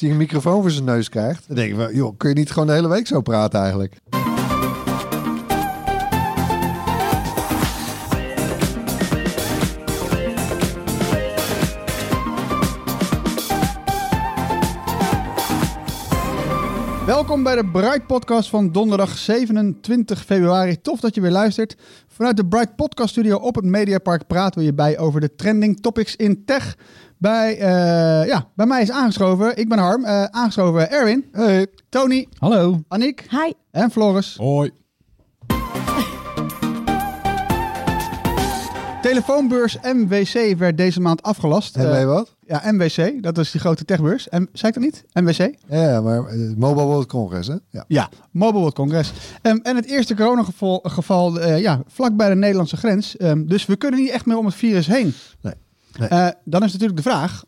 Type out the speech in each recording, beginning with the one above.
Hij een microfoon voor zijn neus krijgt, dan denk ik wel, joh, kun je niet gewoon de hele week zo praten eigenlijk? Welkom bij de Bright Podcast van donderdag 27 februari. Tof dat je weer luistert. Vanuit de Bright Podcast Studio op het Mediapark praten we je bij over de trending topics in tech. Bij, eh, ja, bij mij is aangeschoven, ik ben Harm, eh, aangeschoven Erwin, Hey. Tony, Hallo. Aniek Hi. en Floris. Hoi. Telefoonbeurs MWC werd deze maand afgelast. En Eh, wat? ja, MWC, dat is die grote techbeurs. En, zei ik dat niet? MWC? Ja, maar Mobile World Congress, hè? Ja. Ja, Mobile World Congress. Ehm, en het eerste coronageval geval, eh, ja, vlak bij de Nederlandse grens. Ehm, dus we kunnen niet echt meer om het virus heen. Nee, nee. Eh, dan is natuurlijk de vraag,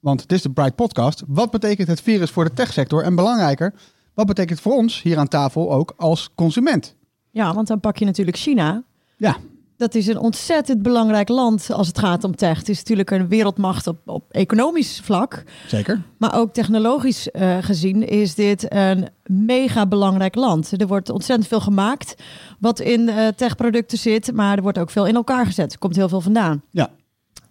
want het is de Bright Podcast. Wat betekent het virus voor de techsector? En belangrijker, wat betekent het voor ons hier aan tafel ook als consument? Ja, want dan pak je natuurlijk China. Ja, Dat is een ontzettend belangrijk land als het gaat om tech. Het is natuurlijk een wereldmacht op, op economisch vlak. zeker. Maar ook technologisch eh, gezien is dit een mega belangrijk land. Er wordt ontzettend veel gemaakt wat in eh, techproducten zit. Maar er wordt ook veel in elkaar gezet. Er komt heel veel vandaan. Ja.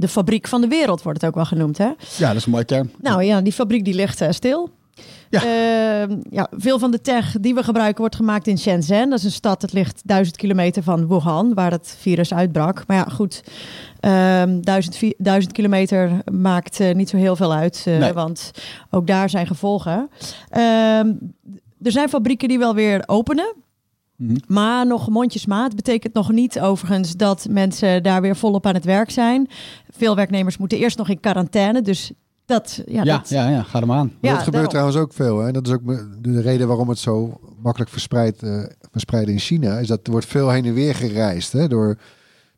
De fabriek van de wereld wordt het ook wel genoemd. Hè? ja, dat is een mooie term. Nou ja, die fabriek die ligt eh, stil. Ja. Ehm, ja, veel van de tech die we gebruiken wordt gemaakt in Shenzhen. Dat is een stad dat ligt duizend kilometer van Wuhan, waar het virus uitbrak. Maar ja, goed, ehm, duizend, vi- duizend kilometer maakt eh, niet zo heel veel uit, eh, Nee. want ook daar zijn gevolgen. Ehm, er zijn fabrieken die wel weer openen. Mhm. Maar nog mondjesmaat betekent nog niet overigens dat mensen daar weer volop aan het werk zijn. Veel werknemers moeten eerst nog in quarantaine. Dus dat, ja, Ja, dat, ja, ja, ga er maar aan. Ja, dat gebeurt daarom. trouwens ook veel. Hè? Dat is ook de reden waarom het zo makkelijk verspreidt eh verspreidt in China. Is dat er wordt veel heen en weer gereisd. Hè? Door,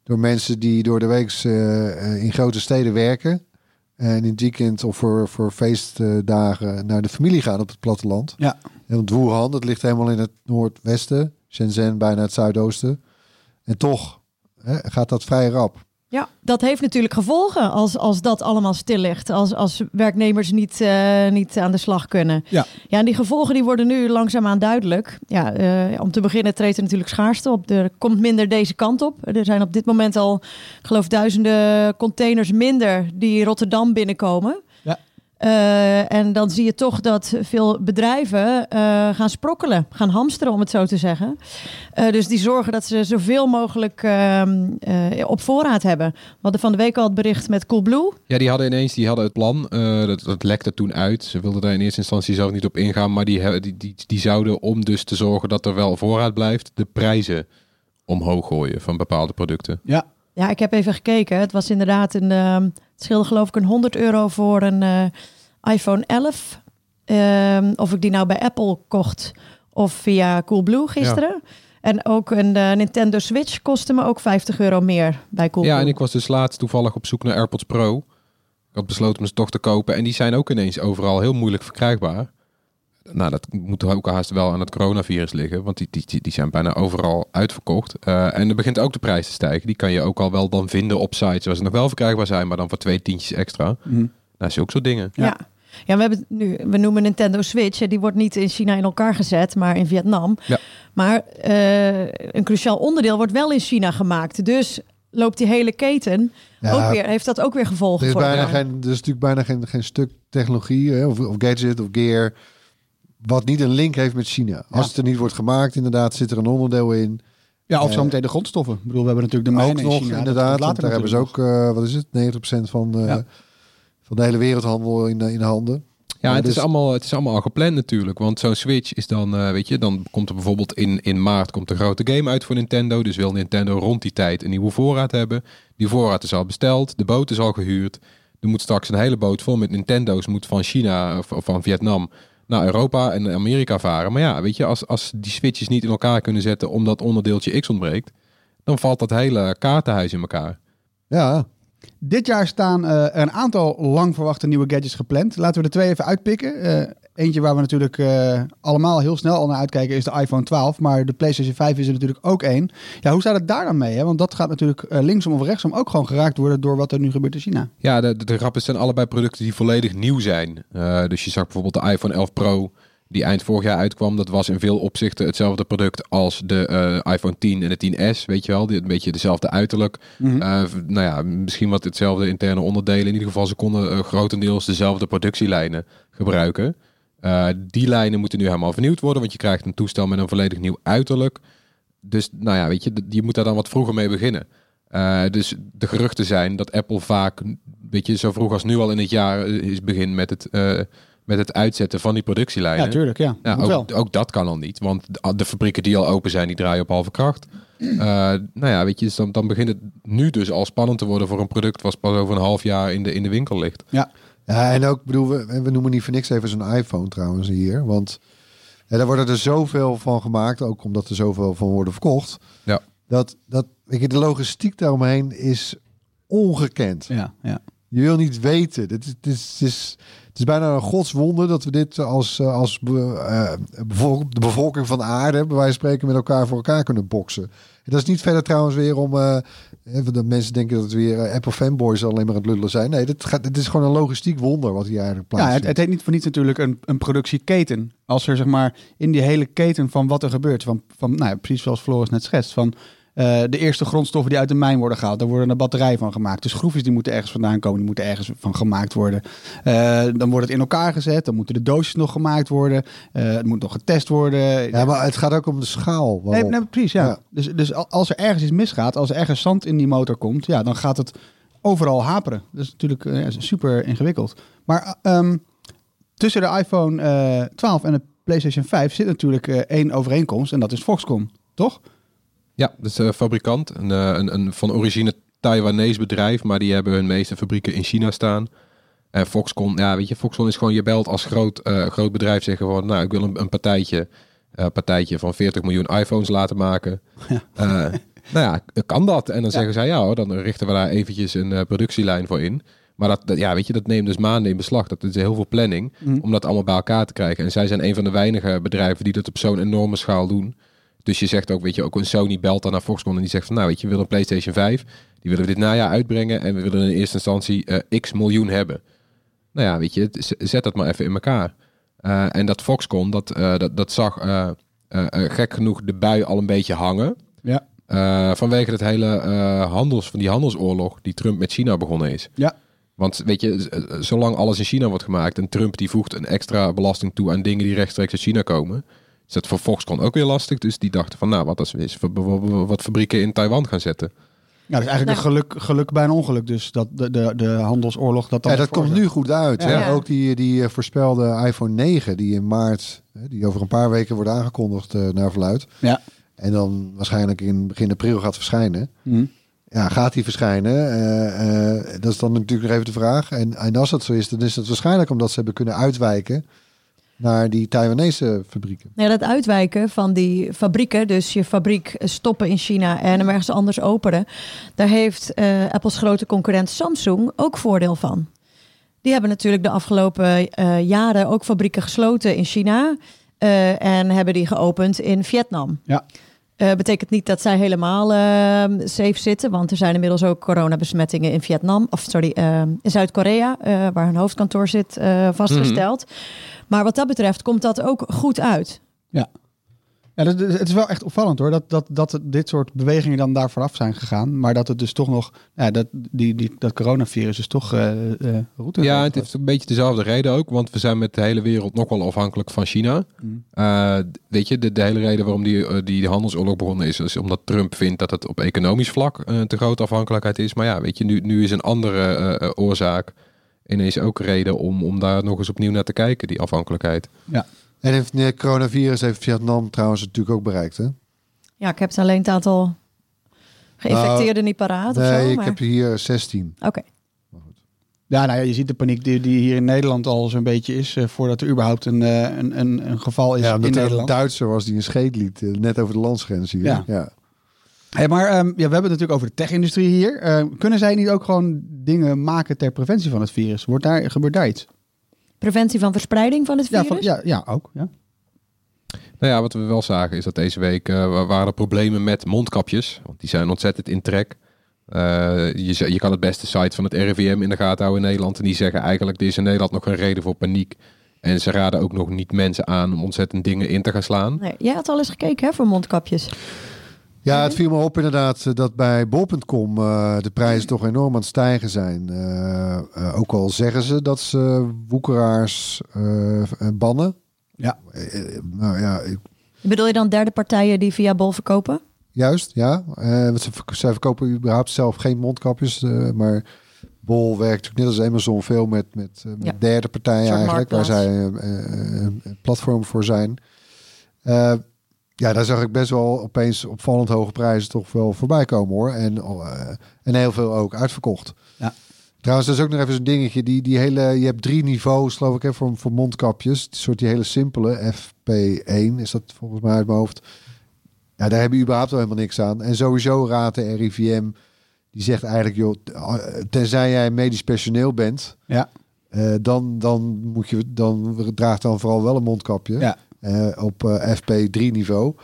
door mensen die door de week eh, eh, in grote steden werken. En in het weekend of voor, voor feestdagen naar de familie gaan op het platteland. Ja. En want Wuhan, dat ligt helemaal in het noordwesten. Shenzhen bijna het zuidoosten. En toch hè, gaat dat vrij rap. Ja, dat heeft natuurlijk gevolgen als, als dat allemaal stil ligt. Als, als werknemers niet, eh, niet aan de slag kunnen. Ja. ja, en die gevolgen die worden nu langzaamaan duidelijk. Ja, eh, om te beginnen treedt er natuurlijk schaarste op. Er komt minder deze kant op. Er zijn op dit moment al, ik geloof, duizenden containers minder die Rotterdam binnenkomen. Eh, en dan zie je toch dat veel bedrijven eh, gaan sprokkelen, gaan hamsteren, om het zo te zeggen. Eh, dus die zorgen dat ze zoveel mogelijk ehm, eh, op voorraad hebben. We hadden van de week al het bericht met Coolblue. Ja, die hadden ineens die hadden het plan. eh, dat, dat lekte toen uit. Ze wilden daar in eerste instantie zelf niet op ingaan. Maar die, die, die, die zouden om dus te zorgen dat er wel voorraad blijft, de prijzen omhoog gooien van bepaalde producten. Ja, Ja, ik heb even gekeken. Het was inderdaad een. ehm, het scheelde geloof ik een 100 euro voor een eh, iPhone 11. Ehm, of ik die nou bij Apple kocht of via Coolblue gisteren. En ook een eh, Nintendo Switch kostte me ook 50 euro meer bij Coolblue. Ja, en ik was dus laatst toevallig op zoek naar AirPods Pro. Ik had besloten om ze toch te kopen. En die zijn ook ineens overal heel moeilijk verkrijgbaar. Nou, dat moet ook haast wel aan het coronavirus liggen. Want die, die, die- zijn bijna overal uitverkocht. Eh, en er begint ook de prijs te stijgen. Die kan je ook al wel dan vinden op sites waar ze nog wel verkrijgbaar zijn. Maar dan voor twee tientjes extra. Mhm. Nou, is ook zo dingen. Ja. ja. We hebben het nu, we noemen Nintendo Switch. Die wordt niet in China in elkaar gezet, maar in Vietnam. Ja. Maar eh, een cruciaal onderdeel wordt wel in China gemaakt. Dus loopt die hele keten Ja, ook weer, heeft dat ook weer gevolgen Er is, voor bijna geen, er is natuurlijk bijna geen, geen stuk technologie hè, of, of gadget of gear wat niet een link heeft met China. Als Ja. het er niet wordt gemaakt, inderdaad, zit er een onderdeel in. ja of Eh, zometeen de grondstoffen. Ik bedoel, we hebben natuurlijk de mijnen in nog, China. Inderdaad, daar hebben ze ook, eh, wat is het, 90% van, eh, Ja. Van de hele wereldhandel in, in handen. Ja, Ja, het, dus- is allemaal, het is allemaal al gepland natuurlijk. Want zo'n Switch is dan, eh, weet je, dan komt er bijvoorbeeld in, in maart komt een grote game uit voor Nintendo. Dus wil Nintendo rond die tijd een nieuwe voorraad hebben. Die voorraad is al besteld, de boot is al gehuurd. Er moet straks een hele boot vol met Nintendo's moet van China of, of van Vietnam naar Europa en Amerika varen. Maar ja, weet je, als, als die switches niet in elkaar kunnen zetten omdat onderdeeltje X ontbreekt, dan valt dat hele kaartenhuis in elkaar. Ja, Dit jaar staan eh, er een aantal lang verwachte nieuwe gadgets gepland. Laten we er twee even uitpikken. Eh, eentje waar we natuurlijk eh, allemaal heel snel al naar uitkijken is de iPhone 12. Maar de PlayStation 5 is er natuurlijk ook één. Ja, hoe staat het daar dan mee? Hè? Want dat gaat natuurlijk linksom of rechtsom ook gewoon geraakt worden door wat er nu gebeurt in China. Ja, de, de, het zijn allebei producten die volledig nieuw zijn. Dus je zag bijvoorbeeld de iPhone 11 Pro, die eind vorig jaar uitkwam. Dat was in veel opzichten hetzelfde product als de eh, iPhone 10 en de 10S, weet je wel. Die, een beetje dezelfde uiterlijk. Mhm. Eh, nou ja, misschien wat hetzelfde interne onderdelen. In ieder geval, ze konden eh, grotendeels dezelfde productielijnen gebruiken. Die lijnen moeten nu helemaal vernieuwd worden, want je krijgt een toestel met een volledig nieuw uiterlijk. Dus nou ja, weet je, je moet daar dan wat vroeger mee beginnen. Dus de geruchten zijn dat Apple vaak, weet je, zo vroeg als nu al in het jaar is begin met het, met het uitzetten van die productielijnen. Ja, tuurlijk. Ja, Ja, wel. ook, ook dat kan al niet, want de, fabrieken die al open zijn, die draaien op halve kracht. Eh, nou ja, weet je, dus dan, dan begint het nu dus al spannend te worden voor een product wat pas over een half jaar in de, in de winkel ligt. Ja, en ook, bedoel, we, we noemen niet voor niks even zo'n iPhone trouwens hier. Want ja, daar worden er zoveel van gemaakt, ook omdat er zoveel van worden verkocht. Ja. Dat, dat weet je, de logistiek daaromheen is ongekend. Ja, ja. Je wil niet weten. Het is, het is, het is, het is bijna een godswonder dat we dit als, eh, als bevolk- de bevolking van de aarde, bij wijze van spreken, met elkaar voor elkaar kunnen boksen. En dat is niet verder trouwens weer om. even dat mensen denken dat het weer Apple fanboys alleen maar aan het lullen zijn. Nee, dit gaat, het is gewoon een logistiek wonder wat hier eigenlijk Ja, plaatsvindt. het, het heet niet voor niets natuurlijk een, een productieketen. Als er zeg maar in die hele keten van wat er gebeurt, van, van nou ja, precies zoals Floris net schetst, van eh, de eerste grondstoffen die uit de mijn worden gehaald, daar worden een batterij van gemaakt. Dus schroefjes die moeten ergens vandaan komen, die moeten ergens van gemaakt worden. Eh, dan wordt het in elkaar gezet, dan moeten de doosjes nog gemaakt worden, Eh, het moet nog getest worden. Ja, maar het gaat ook om de schaal. Nee, nee, precies, ja. Ja. Dus, dus al- als er ergens iets misgaat, als er ergens zand in die motor komt, ja, dan gaat het overal haperen. Dat is natuurlijk ja, super ingewikkeld. Maar ehm, tussen de iPhone eh, 12 en de PlayStation 5 zit natuurlijk één overeenkomst en dat is Foxconn, toch? Ja, dat is een fabrikant, een, eh, een, een van origine Taiwanese bedrijf, maar die hebben hun meeste fabrieken in China staan. En Foxconn, ja, weet je, Foxconn is gewoon, je belt als groot, eh, groot bedrijf zeggen gewoon, nou, ik wil een, een partijtje, eh, partijtje van 40 miljoen iPhones laten maken. Eh, nou ja, kan dat? En dan zeggen zij, ja hoor, dan richten we daar eventjes een eh, productielijn voor in. Maar dat, dat- ja, weet je, dat neemt dus maanden in beslag. Dat is heel veel planning om dat allemaal bij elkaar te krijgen. En zij zijn een van de weinige bedrijven die dat op zo'n enorme schaal doen. Dus je zegt ook, weet je, ook een Sony belt dan naar Foxconn en die zegt van, nou weet je, we willen een PlayStation 5. Die willen we dit najaar uitbrengen en we willen in eerste instantie eh, x miljoen hebben. Nou ja, weet je, zet dat maar even in elkaar. Eh, en dat Foxconn, dat, eh, dat, dat zag gek genoeg de bui al een beetje hangen. Ja. Vanwege het hele handels, van die handelsoorlog die Trump met China begonnen is. Ja. Want weet je, zolang alles in China wordt gemaakt en Trump die voegt een extra belasting toe aan dingen die rechtstreeks uit China komen, is dat voor Foxconn ook weer lastig. Dus die dachten van, nou, wat als we eens v- wat fabrieken in Taiwan gaan zetten. Ja, dat is eigenlijk een geluk, geluk bij een ongeluk. Dus dat de, de, de handelsoorlog dat dan Ja, dat komt nu goed uit. Ja. hè? Ja. Ook die, die eh, voorspelde iPhone 9, die in maart, hè, die over een paar weken wordt aangekondigd eh, naar verluid. Ja. En dan waarschijnlijk in begin april gaat verschijnen. Mhm. Ja, gaat die verschijnen? Eh, eh, dat is dan natuurlijk nog even de vraag. En, en als dat zo is, dan is het waarschijnlijk omdat ze hebben kunnen uitwijken naar die Taiwanese fabrieken. Nee, dat uitwijken van die fabrieken, dus je fabriek stoppen in China en hem ergens anders openen, daar heeft eh, Apples grote concurrent Samsung ook voordeel van. Die hebben natuurlijk de afgelopen eh, jaren ook fabrieken gesloten in China eh, en hebben die geopend in Vietnam. Ja. Eh, betekent niet dat zij helemaal eh, safe zitten, want er zijn inmiddels ook coronabesmettingen in Vietnam, of sorry, eh, in Zuid-Korea, eh, waar hun hoofdkantoor zit, eh, vastgesteld. Maar wat dat betreft komt dat ook goed uit. Ja, dat, het is wel echt opvallend hoor, dat, dat, dat dit soort bewegingen dan daar vooraf zijn gegaan. Maar dat het dus toch nog, ja, dat, die, die, dat coronavirus is toch eh eh route. Ja, het heeft een beetje dezelfde reden ook, want we zijn met de hele wereld nog wel afhankelijk van China. Mm. Eh, weet je, de, de hele reden waarom die, die handelsoorlog begonnen is, is omdat Trump vindt dat het op economisch vlak een te grote afhankelijkheid is. Maar ja, weet je, nu, nu is een andere oorzaak ineens ook reden om, om daar nog eens opnieuw naar te kijken, die afhankelijkheid. En heeft, nee, coronavirus heeft Vietnam trouwens natuurlijk ook bereikt. Hè? Ja, ik heb het alleen het aantal geïnfecteerden niet paraat of nee, zo. ik maar- heb hier 16. Oké. Ja, nou ja, je ziet de paniek die, die hier in Nederland al zo'n beetje is, eh, voordat er überhaupt een, eh, een, een, een geval is Ja, in er een Nederland. Duitser was die een scheet liet, eh, net over de landsgrens hier. Ja. Ja. Hey, maar ehm, ja, we hebben het natuurlijk over de tech-industrie hier. Kunnen zij niet ook gewoon dingen maken ter preventie van het virus? Wordt daar, gebeurt daar iets? Preventie van verspreiding van het Ja, virus? van, ja, ja, ook. Ja. Nou ja, wat we wel zagen is dat deze week eh, wa- waren er problemen met mondkapjes. Want die zijn ontzettend in trek. Eh, je, je kan het beste site van het RIVM in de gaten houden in Nederland. En die zeggen eigenlijk, er is in Nederland nog een reden voor paniek. En ze raden ook nog niet mensen aan om ontzettend dingen in te gaan slaan. Nee, jij had al eens gekeken hè, voor mondkapjes. Ja, het viel me op inderdaad eh, dat bij bol.com eh, de prijzen toch enorm aan het stijgen zijn. Eh, ook al zeggen ze dat ze woekeraars bannen. Ja. Nou ja, ik- Bedoel je dan derde partijen die via Bol verkopen? juist, ja. Want ze, zij verkopen überhaupt zelf geen mondkapjes, maar Bol werkt natuurlijk net als Amazon veel met, met, met Ja. derde partijen eigenlijk, waar zij een platform voor zijn. Eh, ja, daar zag ik best wel opeens opvallend hoge prijzen toch wel voorbij komen hoor. En, eh, en heel veel ook uitverkocht. Ja. Trouwens, dat is ook nog even zo'n dingetje. Die, die hele, je hebt drie niveaus, geloof ik, hè, voor, voor mondkapjes. Een soort die hele simpele FP1 is dat volgens mij uit mijn hoofd. Ja, daar hebben we überhaupt al helemaal niks aan. En sowieso raadt de RIVM, die zegt eigenlijk, joh, tenzij jij medisch personeel bent, Ja. eh, dan, dan moet je, dan draagt dan vooral wel een mondkapje Ja. Eh, op eh, FP3 niveau.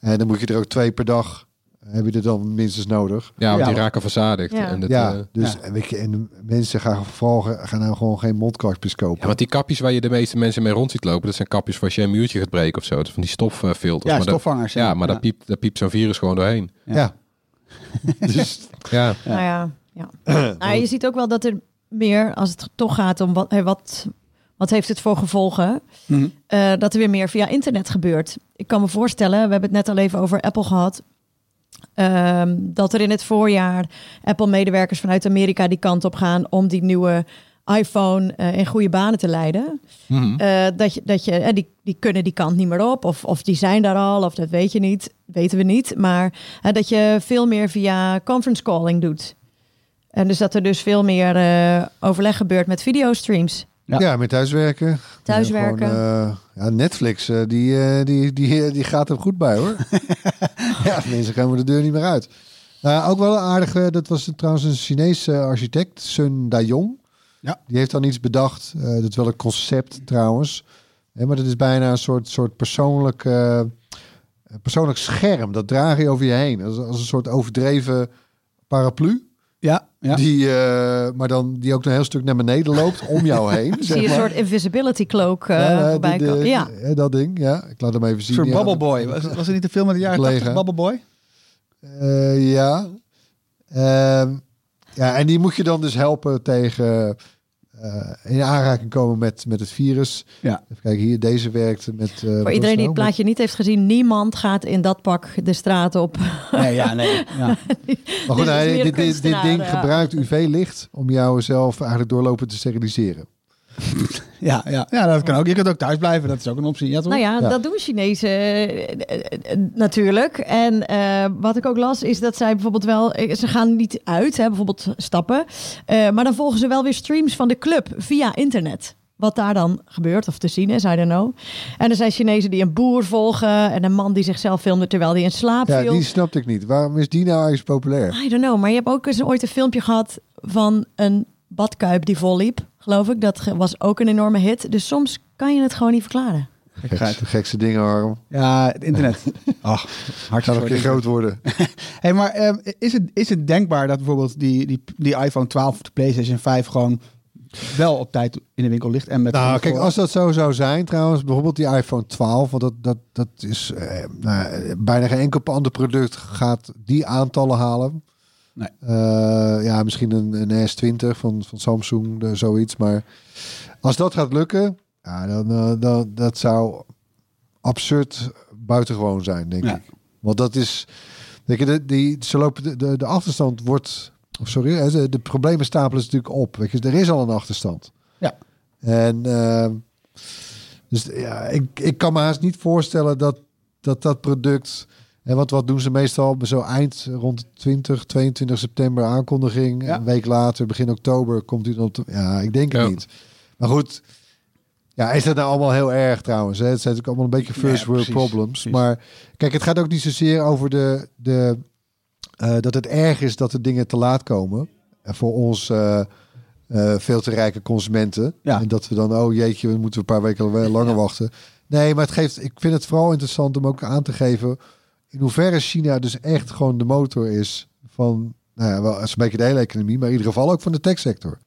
En dan moet je er ook twee per dag, heb je er dan minstens nodig. Ja, want Ja, die raken verzadigd. Ja. En dat, ja, eh, dus ja. en weet je, en de mensen gaan vooral gaan nou gewoon geen mondkapjes kopen. ja, want die kapjes waar je de meeste mensen mee rond ziet lopen, dat zijn kapjes voor als je een muurtje gaat breken of zo. Dat is van die stoffilters. Ja, maar dat- stofvangers. ja, maar daar piept, daar piept zo'n virus gewoon doorheen. ja. dus Ja, Nou ja, ja. nou, je ziet ook wel dat er meer, als het toch gaat om wat, hé, wat, wat heeft het voor gevolgen, Mhm. eh, dat er weer meer via internet gebeurt. Ik kan me voorstellen, we hebben het net al even over Apple gehad, ehm, dat er in het voorjaar Apple-medewerkers vanuit Amerika die kant op gaan om die nieuwe iPhone eh, in goede banen te leiden. Mhm. Eh, dat je, dat je, eh, die, die kunnen die kant niet meer op. Of, of die zijn daar al, of dat weet je niet. Weten we niet. Maar dat je veel meer via conference calling doet. En dus dat er dus veel meer overleg gebeurt met videostreams. Ja. ja. met thuiswerken. Thuiswerken. Ja, gewoon, eh, ja, Netflix, eh, die, die, die, die gaat er goed bij hoor. ja, mensen komen de deur niet meer uit. Nou, ook wel aardig, eh, dat was trouwens een Chinese architect, Sun Dayong. Ja. Die heeft dan iets bedacht. dat is wel een concept trouwens. Hè, maar dat is bijna een soort, soort persoonlijk, persoonlijk scherm. Dat draag je over je heen. Als, als een soort overdreven paraplu. Ja, ja. Die, eh, maar dan die ook een heel stuk naar beneden loopt om jou heen. Zie je een soort invisibility cloak eh, Ja, de- de-. Ja. eh, dat ding, ja. Ik laat hem even zien. ja. Bubble Boy. Was, was er niet een film uit de jaren Collega. 80, Bubble Boy? Eh, ja. Ehm, ja, en die moet je dan dus helpen tegen eh, in aanraking komen met, met het virus. Ja. Even kijken, hier, deze werkt met... eh, Voor iedereen die nou? het plaatje niet heeft gezien, niemand gaat in dat pak de straat op. Nee, ja, nee. Ja. Maar goed, Dit hij- dit, dit, dit kunstenaar, ding ja. gebruikt UV-licht om jou zelf eigenlijk doorlopen te steriliseren. Ja, ja. ja, dat kan ook. Je kunt ook thuis blijven. Dat is ook een optie. Ja, toch? Nou ja, Ja. dat doen Chinezen eh, eh, eh, natuurlijk. En eh, wat ik ook las is dat zij bijvoorbeeld wel... Ze gaan niet uit, hè, bijvoorbeeld stappen. eh, maar dan volgen ze wel weer streams van de club via internet. Wat daar dan gebeurt of te zien is, I don't know. En er zijn Chinezen die een boer volgen... en een man die zichzelf filmde terwijl hij in slaap Ja, viel. die snapte ik niet. Waarom is die nou eigenlijk populair? I don't know, maar je hebt ook eens ooit een filmpje gehad... van een badkuip die volliep, geloof ik. Dat was ook een enorme hit. Dus soms kan je het gewoon niet verklaren. Gekste, de gekste dingen, Harm. Ja, het internet. Ach, Gaat een keer groot worden. Hey, maar ehm, is, het, is het denkbaar dat bijvoorbeeld die, die, die iPhone 12 of de PlayStation 5 gewoon wel op tijd in de winkel ligt en met Nou, kijk, voor- als dat zo zou zijn, trouwens, bijvoorbeeld die iPhone 12, want dat, dat, dat is eh, nou, bijna geen enkel ander product gaat die aantallen halen. Nee. Eh, ja, misschien een, een S20 van, van Samsung, de, zoiets. Maar als dat gaat lukken, ja, dan, eh, dan dat zou absurd buitengewoon zijn, denk Ja. ik. Want dat is, denk je, de, die, ze lopen de, de, de achterstand wordt, of sorry, de, de problemen stapelen ze natuurlijk op. Weet je, er is al een achterstand. Ja. En eh, dus ja, ik, ik kan me haast niet voorstellen dat dat, dat product En wat, wat doen ze meestal? Zo eind rond 20, 22 september aankondiging. Ja. Een week later, begin oktober, komt hij dan op de... Ja, ik denk het Ja. niet. Maar goed, ja, is dat nou allemaal heel erg trouwens? Hè? Het zijn natuurlijk allemaal een beetje first Ja, world precies, problems. precies. Maar kijk, het gaat ook niet zozeer over de, de, eh, dat het erg is dat de dingen te laat komen. En voor ons eh, eh, veel te rijke consumenten. Ja. En dat we dan, oh jeetje, we moeten een paar weken langer wachten. Nee, maar het geeft, ik vind het vooral interessant om ook aan te geven in hoeverre China dus echt gewoon de motor is van, nou ja, wel, een beetje de hele economie, maar in ieder geval ook van de techsector.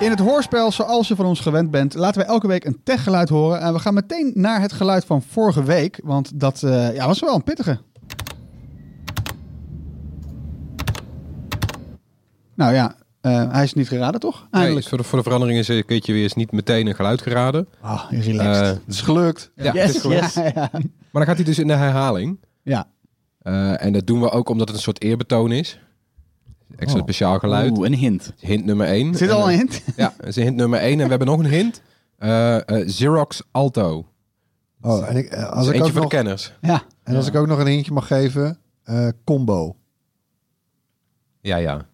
In het hoorspel, zoals je van ons gewend bent, laten we elke week een techgeluid horen. En we gaan meteen naar het geluid van vorige week, want dat eh, ja, was wel een pittige. Nou ja, eh, hij is niet geraden, toch? Nee, Eindelijk. voor, de, voor de verandering is een keertje weer eens niet meteen een geluid geraden. Ah, relaxed. Eh, Het is gelukt. ja, Yes, het is gelukt. yes. ja, ja. Maar dan gaat hij dus in de herhaling. ja. Eh, en dat doen we ook omdat het een soort eerbetoon is. Extra Oh. speciaal geluid. Oeh, een hint. Hint nummer 1. Zit al een hint? Ja, dat is hint nummer 1. En we hebben nog een hint. Eh, eh, Xerox Alto. Oh, en ik, Dat als ik eentje ook voor nog, de kenners. Ja. en als ik ook nog een hintje mag geven, eh, combo. Ja, ja.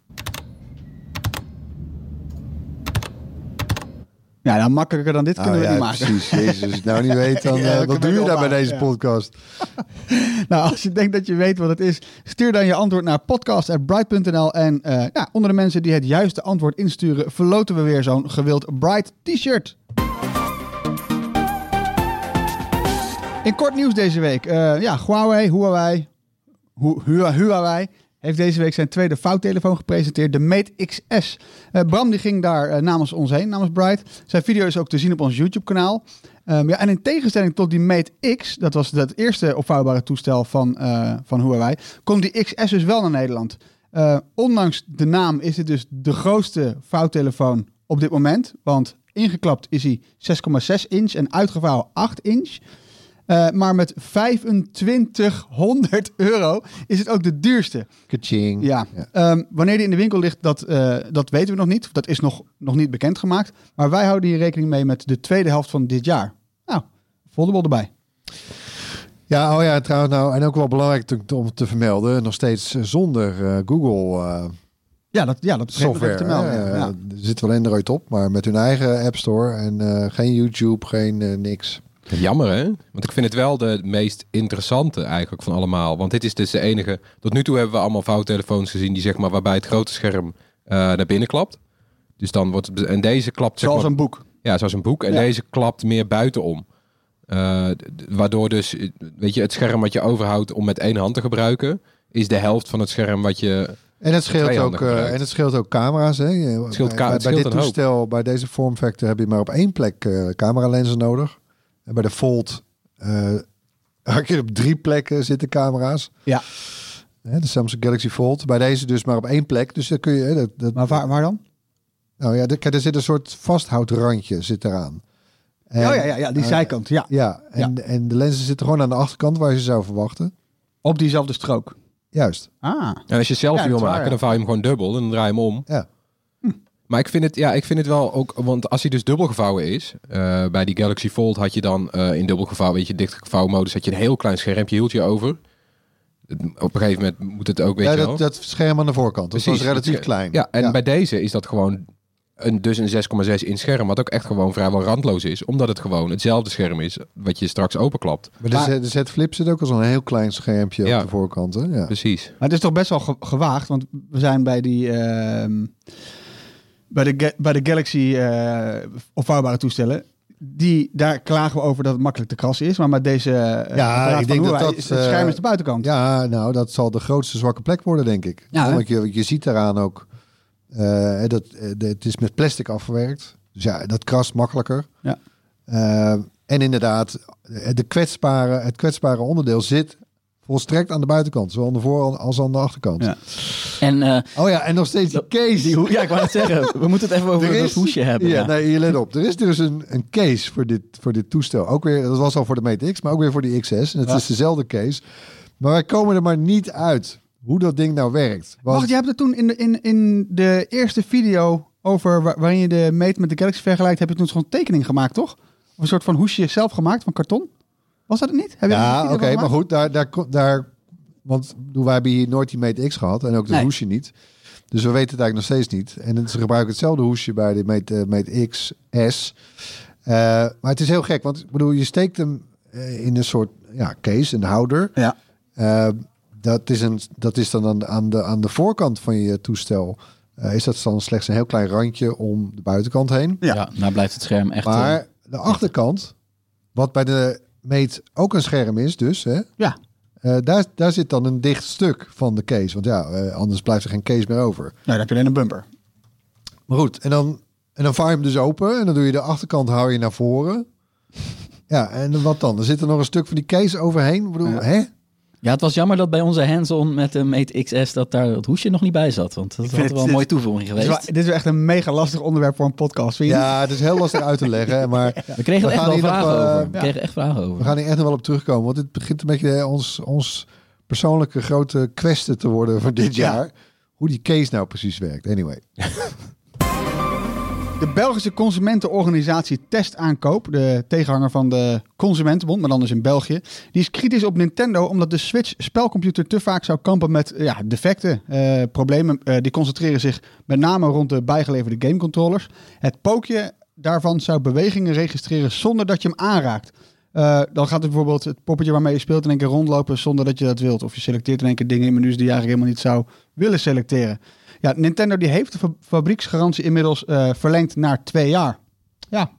Ja, nou makkelijker dan dit kunnen Ah, we ja, niet maken. precies. Jezus, als ik nou niet weet, dan Ja, eh, wat kunnen doe je daar bij deze ja. podcast? Nou, als je denkt dat je weet wat het is, stuur dan je antwoord naar podcast.bright.nl. En eh, ja, onder de mensen die het juiste antwoord insturen, verloten we weer zo'n gewild Bright t-shirt. In kort nieuws deze week. eh, ja, Huawei, Huawei, Hu- Hua- Huawei heeft deze week zijn tweede vouwtelefoon gepresenteerd, de Mate XS. Eh, Bram die ging daar eh, namens ons heen, namens Bright. Zijn video is ook te zien op ons YouTube-kanaal. Ehm, ja, en in tegenstelling tot die Mate X, dat was het eerste opvouwbare toestel van, eh, van Huawei, komt die XS dus wel naar Nederland. Ondanks de naam is dit dus de grootste vouwtelefoon op dit moment. Want ingeklapt is hij 6,6 inch en uitgevouwen 8 inch. Eh, maar met 2500 euro is het ook de duurste. Kaching. Ja. Ehm, wanneer die in de winkel ligt, dat, eh, dat weten we nog niet. Dat is nog, nog niet bekendgemaakt. Maar wij houden hier rekening mee met de tweede helft van dit jaar. Nou, voldebol erbij. Ja, oh ja, trouwens nou, en ook wel belangrijk om te vermelden, nog steeds zonder eh, Google Ja, dat, ja, dat is software. te melden. ja. Ja. Er zit wel Android op, maar met hun eigen App Store en geen YouTube, geen niks. Jammer hè? Want ik vind het wel de meest interessante eigenlijk van allemaal. Want dit is dus de enige... Tot nu toe hebben we allemaal vouwtelefoons gezien die zeg maar waarbij het grote scherm eh, naar binnen klapt. Dus dan wordt het... En deze klapt zeg Zoals maar... een boek. Ja, zoals een boek. En Ja. deze klapt meer buitenom. D- waardoor dus, eh, weet je, het scherm wat je overhoudt om met één hand te gebruiken, is de helft van het scherm wat je... En het scheelt, ook, gebruikt. en het scheelt ook camera's. Hè. Scheelt bij, bij, dit hoop. toestel, bij deze vorm factor, heb je maar op één plek eh cameralenzen nodig. En bij de Fold eh je op drie plekken zitten camera's. Ja. Hè, de Samsung Galaxy Fold. Bij deze dus maar op één plek. Dus dan kun je... hè, Dat, dat, Maar waar, waar dan? Nou ja, er, kijk, er zit een soort vasthoudrandje zit eraan. En, oh ja, ja, ja die eh, zijkant. Ja. Ja, en, en de lenzen zitten gewoon aan de achterkant waar je ze zou verwachten. Op diezelfde strook. Juist. Ah. En als je Ja, selfie dat wil waar, maken, ja. dan vouw je hem gewoon dubbel en dan draai je hem om. Ja. Maar ik vind het, ja, ik vind het wel ook, want als hij dus dubbel gevouwen is, eh, bij die Galaxy Fold had je dan eh, in dubbel gevouwen, weet je, dicht gevouwen modus, had je een heel klein schermpje, hield je over. Het- Op een gegeven moment moet het ook, weet ja, je wel. dat, dat scherm aan de voorkant. Dat was Precies. relatief Het- klein. Ja, en bij deze is dat gewoon een, dus een 6,6 inch scherm, wat ook echt gewoon vrijwel randloos is, omdat het gewoon hetzelfde scherm is wat je straks openklapt. Maar de, Maar- Z- de Z Flip zit ook als een heel klein schermpje Ja. op de voorkant. Hè? Ja. Precies. Maar het is toch best wel ge- gewaagd, want we zijn bij die ehm, bij, de, bij de Galaxy eh opvouwbare toestellen. Die, daar klagen we over dat het makkelijk te krassen is. Maar met deze eh, Ja, ik van denk dat dat, is het scherm eh, is de buitenkant. ja, nou, dat zal de grootste zwakke plek worden, denk ik. Ja? Want je, je ziet daaraan ook, eh, dat, eh, de- het is met plastic afgewerkt. Dus ja, dat krast makkelijker. Ja. Eh, en inderdaad, eh, de kwetsbare, het kwetsbare onderdeel zit volstrekt aan de buitenkant. Zowel aan de voor- als aan de achterkant. Ja. En eh, Oh ja, en nog steeds die case. die hoe- ja, ik wou net zeggen, we moeten het even over Er dat is- hoesje hebben. Ja, Ja, nee, hier let op. Er is dus een, een case voor dit, voor dit toestel. Ook weer, dat was al voor de Mate X, maar ook weer voor die XS. En het Ja. is dezelfde case. Maar wij komen er maar niet uit hoe dat ding nou werkt. Want, Wacht, je hebt het toen in de, in, in de eerste video over waar- waarin je de Mate met de Galaxy vergelijkt, heb je toen zo'n tekening gemaakt, toch? Of een soort van hoesje zelf gemaakt van karton? Was dat het niet? Heb je Ja, oké, maar goed, daar, daar, daar, want wij hebben hier nooit die Mate X gehad en ook de Nee. hoesje niet. Dus we weten het eigenlijk nog steeds niet. En ze gebruiken hetzelfde hoesje bij de Mate, eh, Mate X, S. Eh, maar het is heel gek, want ik bedoel, je steekt hem eh, in een soort ja, case, een houder. Ja. Dat, is een, dat is dan aan, aan, de, aan de voorkant van je toestel. Eh, is dat dan slechts een heel klein randje om de buitenkant heen. Ja. Ja, nou blijft het scherm echt... Maar de achterkant, wat bij de Mate ook een scherm is, dus hè, Ja. eh, daar, daar zit dan een dicht stuk van de case. Want ja, eh, anders blijft er geen case meer over. Nou, dan heb je alleen een bumper. Maar goed, en dan, en dan vouw je hem dus open. En dan doe je de achterkant hou je naar voren. Ja, en wat dan? Er zit er nog een stuk van die case overheen. Ik bedoel, Ja. hè? Ja, het was jammer dat bij onze hands-on met de Mate XS dat daar het hoesje nog niet bij zat. Want dat had wel een mooie toevoeging Dit is, geweest. wel- dit is wel echt een mega lastig onderwerp voor een podcast. Vind je niet? Ja, het is heel lastig uit te leggen. Maar We kregen We echt wel nog, eh, over. We ja. kregen echt vragen over. we gaan hier echt nog wel op terugkomen. Want dit begint een beetje eh, ons, ons persoonlijke grote kwestie te worden voor dit Ja. jaar. Hoe die case nou precies werkt. Anyway. De Belgische consumentenorganisatie Testaankoop, de tegenhanger van de Consumentenbond, maar dan dus in België, die is kritisch op Nintendo omdat de Switch spelcomputer te vaak zou kampen met ja, defecten, eh, problemen. Eh, die concentreren zich met name rond de bijgeleverde gamecontrollers. Het pookje daarvan zou bewegingen registreren zonder dat je hem aanraakt. Eh, dan gaat het bijvoorbeeld het poppetje waarmee je speelt in één keer rondlopen zonder dat je dat wilt. Of je selecteert in één keer dingen in menus die je eigenlijk helemaal niet zou willen selecteren. Ja, Nintendo die heeft de fa- fabrieksgarantie inmiddels eh, verlengd naar twee jaar. Ja,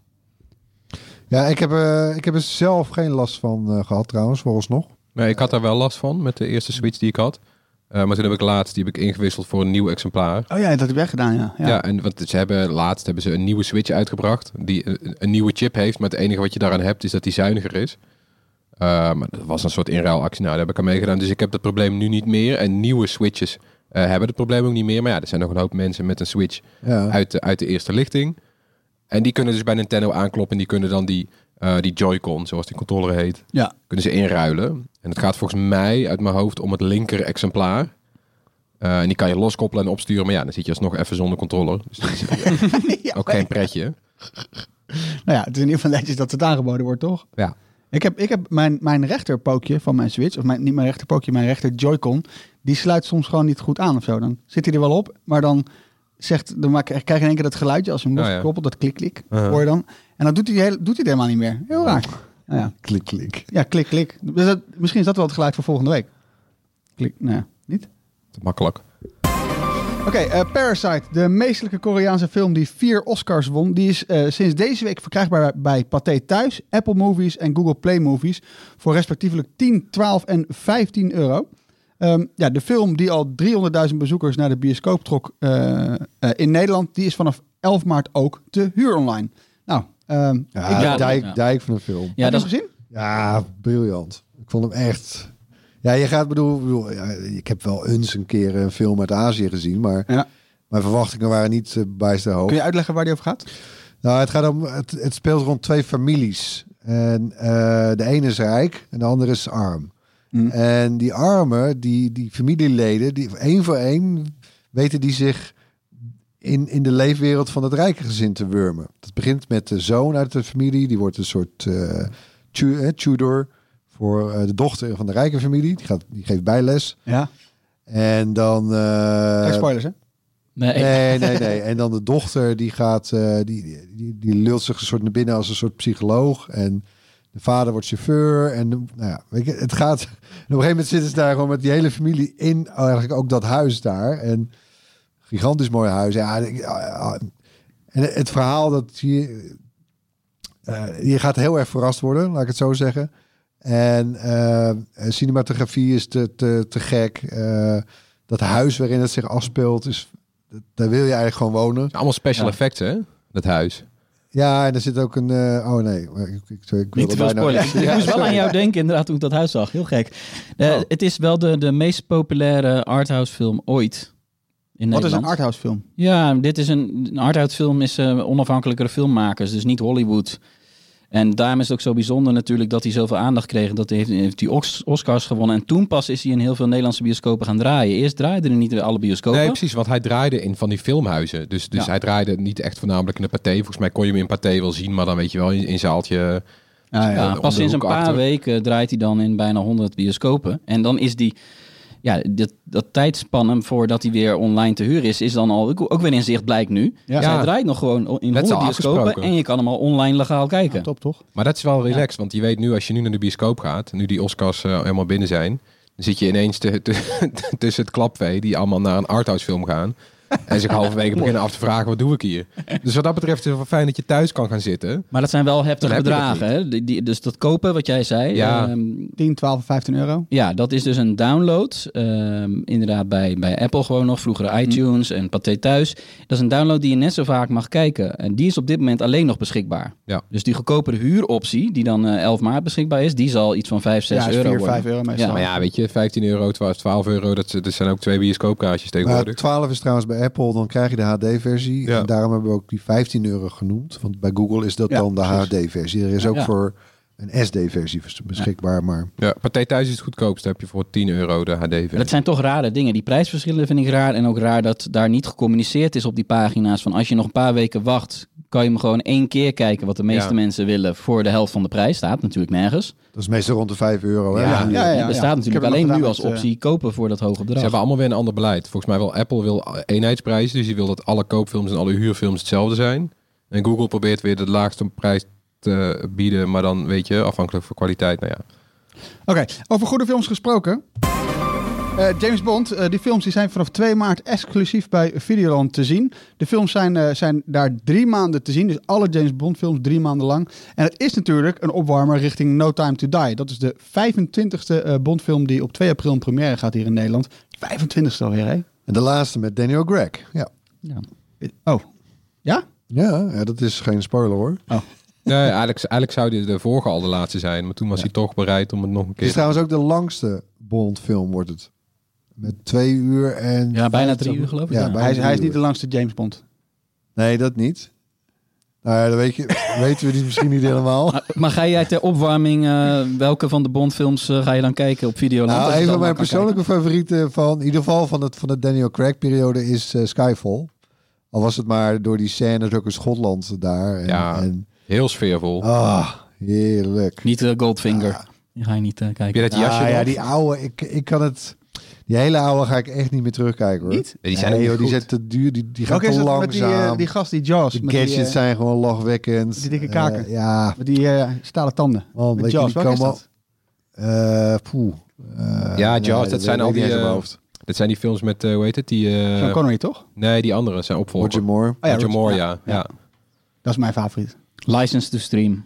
Ja, ik heb, eh, ik heb er zelf geen last van eh, gehad trouwens, vooralsnog. Nee, ik had daar wel last van met de eerste Switch die ik had. Eh, maar toen heb ik laatst, die heb ik ingewisseld voor een nieuw exemplaar. oh ja, dat heb ik weggedaan, ja. Ja, ja. en want ze hebben laatst hebben ze een nieuwe Switch uitgebracht die een, een nieuwe chip heeft, maar het enige wat je daaraan hebt is dat die zuiniger is. Eh, maar dat was een soort inruilactie. Nou, daar heb ik aan meegedaan. Dus ik heb dat probleem nu niet meer. En nieuwe Switches hebben het probleem ook niet meer. Maar ja, er zijn nog een hoop mensen met een Switch Ja. uit, de, uit de eerste lichting. En die kunnen dus bij Nintendo aankloppen. En die kunnen dan die, eh, die Joy-Con, zoals die controller heet, ja. kunnen ze inruilen. En het gaat volgens mij uit mijn hoofd om het linker exemplaar. Eh, en die kan je loskoppelen en opsturen. Maar ja, dan zit je alsnog even zonder controller. Dus dat is Ja, ook geen pretje. Nou ja, het is in ieder geval netjes dat het aangeboden wordt, toch? Ja. Ik heb, ik heb mijn, mijn rechterpookje van mijn Switch, of mijn, niet mijn rechterpookje, mijn rechter Joy-Con, die sluit soms gewoon niet goed aan of zo. Dan zit hij er wel op, maar dan zegt, dan maak, krijg je in één keer dat geluidje als je hem Oh loskoppelt, dat klik-klik, hoor je dan. En dan doet hij, heel, doet hij het helemaal niet meer. Heel raar. Nou ja, Klik, klik. ja klik, klik. Dus dat, misschien is dat wel het geluid voor volgende week. Klik, nou ja, niet? Te makkelijk. Oké, eh, Parasite, de meestelijke Koreaanse film die vier Oscars won, die is eh, sinds deze week verkrijgbaar bij Pathé Thuis, Apple Movies en Google Play Movies voor respectievelijk 10, 12 en 15 euro. Ehm, ja, de film die al 300.000 bezoekers naar de bioscoop trok eh, in Nederland, die is vanaf 11 maart ook te huur online. Nou, ehm Ja, ik Ja, dijk, ja. dijk van een film. Ja, heb je dat gezien? Ja, briljant. Ik vond hem echt... Ja, je gaat bedoel, bedoel ja, ik heb wel eens een keer een film uit Azië gezien, maar Ja. mijn verwachtingen waren niet uh, bijster hoog. Kun je uitleggen waar die over gaat? Nou, het gaat om, het, het speelt rond twee families. En eh, de ene is rijk en de andere is arm. Mm. En die armen, die, die familieleden, die één voor één weten die zich in, in de leefwereld van het rijke gezin te wurmen. Het begint met de zoon uit de familie, die wordt een soort tu- eh, tutor voor eh, de dochter van de rijke familie. Die, gaat, die geeft bijles. Ja. En dan... eh, Geen spoilers, hè? nee, Nee, nee, nee. En dan de dochter, die gaat, eh, die, die, die lult zich een soort naar binnen als een soort psycholoog. En de vader wordt chauffeur. En de- nou ja, weet je, het gaat. En op een gegeven moment zitten ze daar gewoon met die hele familie in, eigenlijk ook dat huis daar. En gigantisch mooi huis. Ja, en het verhaal dat je, eh, je gaat heel erg verrast worden, laat ik het zo zeggen. En eh, cinematografie is te, te, te gek. Eh, dat huis waarin het zich afspeelt, is, daar wil je eigenlijk gewoon wonen. Allemaal special Ja. effects, hè? Dat huis. Ja, en er zit ook een... eh, oh nee, ik, ik, ik, ik Niet te veel spoilers. Ik moest wel aan jou denken inderdaad toen ik dat huis zag. Heel gek. Eh, Oh. Het is wel de, de meest populaire arthouse film ooit. In Wat is een arthouse film? Ja, dit is een, een arthouse film is eh, onafhankelijkere filmmakers, dus niet Hollywood. En daarom is het ook zo bijzonder natuurlijk dat hij zoveel aandacht kreeg. Dat hij heeft, heeft die Os- Oscars gewonnen. En toen pas is hij in heel veel Nederlandse bioscopen gaan draaien. Eerst draaiden er niet alle bioscopen. Nee, precies. Want hij draaide in van die filmhuizen. Dus, dus Ja. hij draaide niet echt voornamelijk in de pathé. Volgens mij kon je hem in pathé wel zien, maar dan weet je wel in, in zaaltje Ja, ja. Ja, om pas sinds een paar achter. weken draait hij dan in bijna 100 bioscopen. En dan is die, ja, dat, dat tijdspannen voordat hij weer online te huren is, is dan al ook, ook weer in zicht blijkt nu. Ja. Dus hij draait nog gewoon in Net 100 al bioscopen afgesproken. en je kan hem al online legaal kijken. Top, toch? Maar dat is wel relaxed, want je weet nu als je nu naar de bioscoop gaat, nu die Oscars eh, helemaal binnen zijn, dan zit je ineens te- te- tussen het klapvee die allemaal naar een arthouse film gaan. En zich halverwege beginnen af te vragen, wat doe ik hier? Dus wat dat betreft is het wel fijn dat je thuis kan gaan zitten. Maar dat zijn wel heftige heb bedragen. Hè? Die, die- dus dat kopen, wat jij zei. Ja. ehm, 10, 12, 15 euro. Ja, dat is dus een download. Ehm, inderdaad, bij, bij Apple gewoon nog. Vroeger iTunes en Pathé Thuis. Dat is een download die je net zo vaak mag kijken. En die is op dit moment alleen nog beschikbaar. Ja. Dus die goedkopere huuroptie, die dan eh 11 maart beschikbaar is, die zal iets van 5, 6 ja, is euro 4, worden. 5 euro meestal. Ja, Maar ja, weet je, 15 euro, 12, 12 euro, dat, dat zijn ook twee bioscoopkaartjes Maar tegenwoordig. 12 is trouwens bij Apple, dan krijg je de HD-versie. Ja. En daarom hebben we ook die 15 euro genoemd. Want bij Google is dat Ja, dan de. HD-versie. Er is ook voor een SD-versie beschikbaar. Maar Ja, Pathé Thuis is het goedkoopste, heb je voor 10 euro de HD-versie. Dat zijn toch rare dingen. Die prijsverschillen vind ik raar. En ook raar dat daar niet gecommuniceerd is op die pagina's. Van als je nog een paar weken wacht, kan je hem gewoon één keer kijken. Wat de meeste Ja. mensen willen voor de helft van de prijs. Staat natuurlijk nergens. dat is meestal rond de 5 euro. Hè? Ja. Ja, ja, ja. er staat natuurlijk alleen nu als met, eh, optie kopen voor dat hoge Ze bedrag. hebben allemaal weer een ander beleid. Volgens mij wil Apple wil eenheidsprijs, dus die wil dat alle koopfilms en alle huurfilms hetzelfde zijn. En Google probeert weer de laagste prijs te bieden, maar dan weet je, afhankelijk van kwaliteit. Nou ja, Oké, over goede films gesproken. Eh, James Bond, eh, die films die zijn vanaf 2 maart exclusief bij Videoland te zien. De films zijn, eh, zijn daar drie maanden te zien, dus alle James Bond films drie maanden lang. En het is natuurlijk een opwarmer richting No Time to Die. Dat is de 25e eh, Bondfilm die op 2 april in première gaat hier in Nederland. 25e alweer, hè? En de laatste met Daniel Craig. Ja. Oh, ja? Ja, ja, dat is geen spoiler hoor. Nee, eigenlijk, eigenlijk zou die de vorige al de laatste zijn, maar toen was hij toch bereid om het nog een Het is keer... trouwens ook de langste Bond-film wordt het. Met twee uur en... Ja, bijna 50 drie uur, geloof ik. Ja, Ja. bijna Hij is, hij is niet de langste James Bond. Nee, dat niet. Nou ja, dat weet je, weten we niet, misschien niet helemaal. Maar, maar ga jij ter opwarming, eh, welke van de Bondfilms eh, ga je dan kijken op Videoland? Nou, een van mijn persoonlijke favorieten van, in ieder geval van, het, van de Daniel Craig periode is eh, Skyfall. Al was het maar door die scènes ook in Schotland daar. En, Ja. en Heel sfeervol. ah, heerlijk. Niet eh, Goldfinger. Die ga je niet eh, Heb je kijken. dat jasje Ah, ja, die oude, ik, ik kan het... Die hele oude ga ik echt niet meer terugkijken hoor. Niet? Nee, die zijn nee, joh, die zijn te duur, die, die gaan te dat met die, langzaam. eh, die gast, die Jaws? de die, gadgets eh, zijn gewoon lachwekkend. die dikke kaken. Ja, Met die stalen tanden. man, Met weet je, Jaws, die welke is dat? eh, poeh. Eh, Ja, nee, Jaws, dat zijn al die. Dat zijn die films met, hoe heet het? Die, eh, Sean Connery, toch? nee, die andere zijn Roger opvolger. Moore. Oh ja, Roger Roger- Moore, ja. ja. ja. Dat is mijn favoriet. License to stream.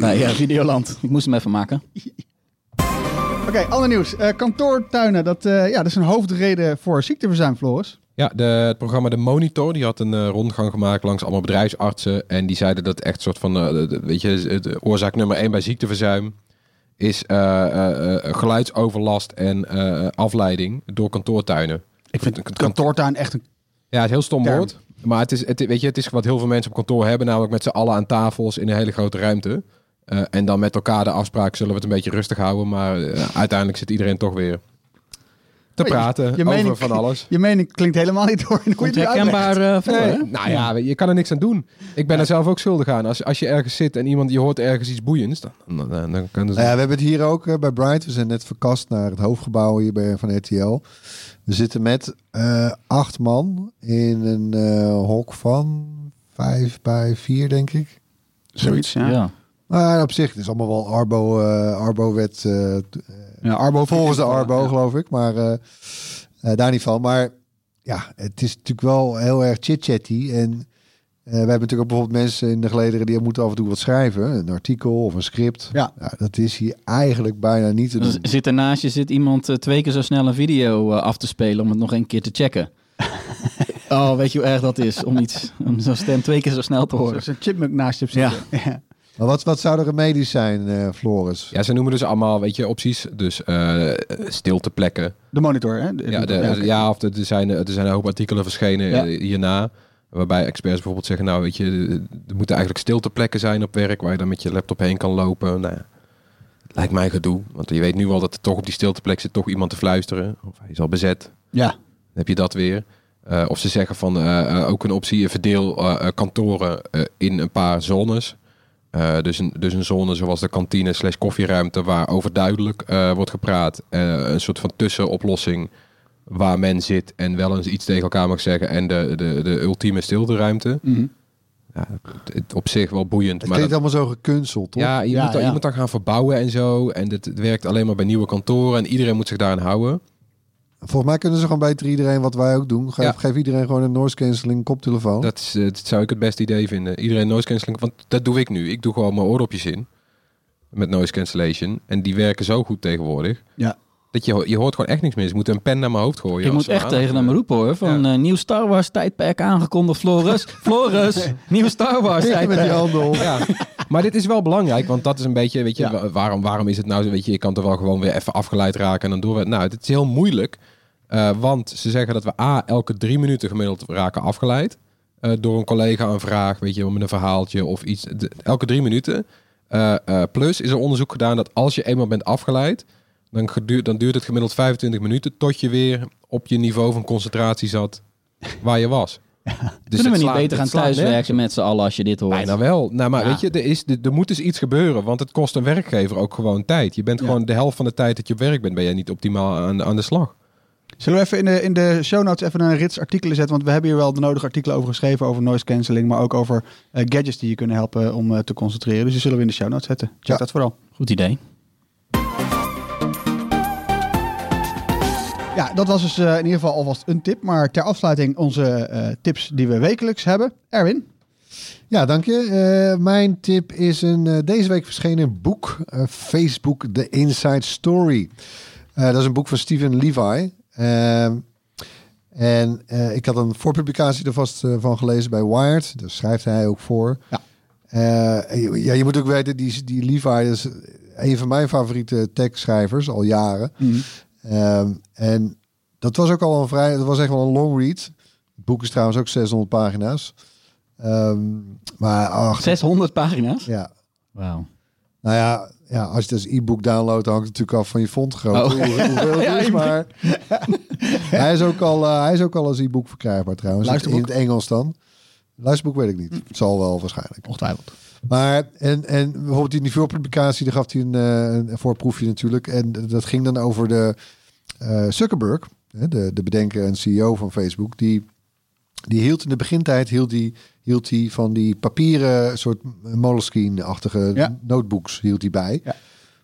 Bij ja, Videoland. Ik moest hem even maken. Oké, ander nieuws. Eh, kantoortuinen, dat, eh, ja, dat is een hoofdreden voor ziekteverzuim, Floris. Ja, de, het programma De Monitor, die had een eh, rondgang gemaakt langs allemaal bedrijfsartsen. En die zeiden dat echt soort van, eh, de- weet je, de oorzaak nummer één bij ziekteverzuim is eh, eh, eh, geluidsoverlast en eh, afleiding door kantoortuinen. Ik vind Kant- kantoortuin echt een... Ja, het is een heel stom Term. woord. Maar het is, het, weet je, het is wat heel veel mensen op kantoor hebben, namelijk met z'n allen aan tafels in een hele grote ruimte. Eh, en dan met elkaar de afspraak zullen we het een beetje rustig houden. Maar eh, uiteindelijk zit iedereen toch weer te Oh, je- praten je over mening- van alles. Je mening klinkt helemaal niet door in hoe je Komt uitlegt. herkenbaar eh, voor, Nee, nou ja, je kan er niks aan doen. Ik ben er zelf ook schuldig aan. Als, als je ergens zit en iemand je hoort ergens iets boeiends, dan, dan, dan, dan kan het. Nou ja, we hebben het hier ook eh, bij Bright. We zijn net verkast naar het hoofdgebouw hier bij, van RTL. We zitten met eh, acht man in een eh, hok van vijf bij vier, denk ik. Zoiets, ja. Ja. Maar op zich, het is allemaal wel Arbo, eh Arbo-wet. eh, Ja, Arbo volgens de Arbo, Ja. geloof ik. Maar eh, eh, daar niet van. Maar ja, het is natuurlijk wel heel erg chit-chatty. En eh, we hebben natuurlijk ook bijvoorbeeld mensen in de gelederen die moeten af en toe wat schrijven. Een artikel of een script. Ja. dat is hier eigenlijk bijna niet te Dus doen. zit ernaast je zit iemand eh, twee keer zo snel een video eh, af te spelen om het nog een keer te checken. oh, weet je hoe erg dat is om iets, om zo'n stem twee keer zo snel te horen. Zoals een chipmunk naast je Ja. zitten. Ja. Maar wat, wat zou de remedies zijn, eh, Floris? Ja, ze noemen dus allemaal, weet je, opties. Dus eh stilteplekken. De monitor, hè? De- Ja, de, ja, of er er zijn, er zijn een hoop artikelen verschenen Ja. hierna. Waarbij experts bijvoorbeeld zeggen, nou weet je, er moeten eigenlijk stilteplekken zijn op werk waar je dan met je laptop heen kan lopen. Nou lijkt mij gedoe. Want je weet nu al dat er toch op die stilteplek zit toch iemand te fluisteren. Of hij is al bezet. Ja. Dan heb je dat weer. Eh, of ze zeggen van eh, eh, ook een optie, verdeel kantoren in een paar zones. Dus, een, dus een zone zoals de kantine slash koffieruimte waar overduidelijk wordt gepraat. Een soort van tussenoplossing waar men zit en wel eens iets tegen elkaar mag zeggen. En de, de, de ultieme stilteruimte. Mhm. Ja, het, het op zich wel boeiend. Het maar klinkt dat- allemaal zo gekunsteld, toch? ja, je, Ja, moet dan, je moet dan gaan verbouwen en zo. En het, het werkt alleen maar bij nieuwe kantoren. En iedereen moet zich daaraan houden. Volgens mij kunnen ze gewoon beter iedereen wat wij ook doen. Geef, Ja. geef iedereen gewoon een noise cancelling koptelefoon. Dat, is, eh, dat zou ik het beste idee vinden. Iedereen noise cancelling. Want dat doe ik nu. Ik doe gewoon mijn oordopjes in. Met noise cancellation. En die werken zo goed tegenwoordig. Ja. Dat je, je hoort gewoon echt niks meer. Ze moeten een pen naar mijn hoofd gooien. Je als moet echt aan- tegen hem roepen hoor. Van eh, nieuw Star Wars tijdperk aangekondigd, Floris. Floris, nieuw Star Wars Tikken met die tijdperk. handen op. Ja. Maar dit is wel belangrijk, want dat is een beetje, weet je, Ja. wa- waarom, waarom is het nou, weet je, je kan toch wel gewoon weer even afgeleid raken en dan door. Nou, het is heel moeilijk, eh, want ze zeggen dat we A, elke drie minuten gemiddeld raken afgeleid. eh, door een collega een vraag, weet je, met een verhaaltje of iets. De- elke drie minuten. Eh, eh, plus is er onderzoek gedaan dat als je eenmaal bent afgeleid, dan, dan duurt het gemiddeld 25 minuten tot je weer op je niveau van concentratie zat waar je was. Dus Kunnen het we niet beter gaan thuiswerken met z'n allen als je dit hoort? Bijna wel. Nou, maar Ja. weet je, er, is, er, er moet dus iets gebeuren. Want het kost een werkgever ook gewoon tijd. Je bent Ja. gewoon de helft van de tijd dat je op werk bent, ben jij niet optimaal aan, aan de slag. Zullen we even in de, in de show notes even een rits artikelen zetten? Want we hebben hier wel de nodige artikelen over geschreven. Over noise cancelling, maar ook over eh, gadgets die je kunnen helpen om eh, te concentreren. Dus die zullen we in de show notes zetten. Check Ja. dat vooral. Goed idee. Ja, dat was dus eh, in ieder geval alvast een tip. Maar ter afsluiting onze eh, tips die we wekelijks hebben. Erwin. Ja, dank je. Eh, mijn tip is een deze week verschenen boek. Facebook The Inside Story. Dat is een boek van Steven Levi. Ehm, en ik had een voorpublicatie er vast van gelezen bij Wired. Daar schrijft hij ook voor. Ja. Je- ja, je moet ook weten, die, die Levi is een van mijn favoriete tekstschrijvers al jaren. Ehm, en dat was ook al een vrij, dat was echt wel een long read. Het boek is trouwens ook 600 pagina's. Ehm, maar ach, 600 pagina's? ja. Wauw. Nou ja, ja, als je het als e-book downloadt, dan hangt het natuurlijk af van je fontgrootte. Oh. Hoe, hoeveel het is, maar hij, is ook al, eh, hij is ook al als e-book verkrijgbaar trouwens. In het Engels dan. Luisterboek weet ik niet. Het zal wel waarschijnlijk. Ongetwijfeld. Maar, en, en bijvoorbeeld die niveaupublicatie, daar gaf hij een, eh, een voorproefje natuurlijk. En dat ging dan over de eh, Zuckerberg, de, de bedenker en CEO van Facebook. Die, die hield in de begintijd hield die, hield die van die papieren soort Moleskine-achtige Ja. notebooks hield hij bij. Ja.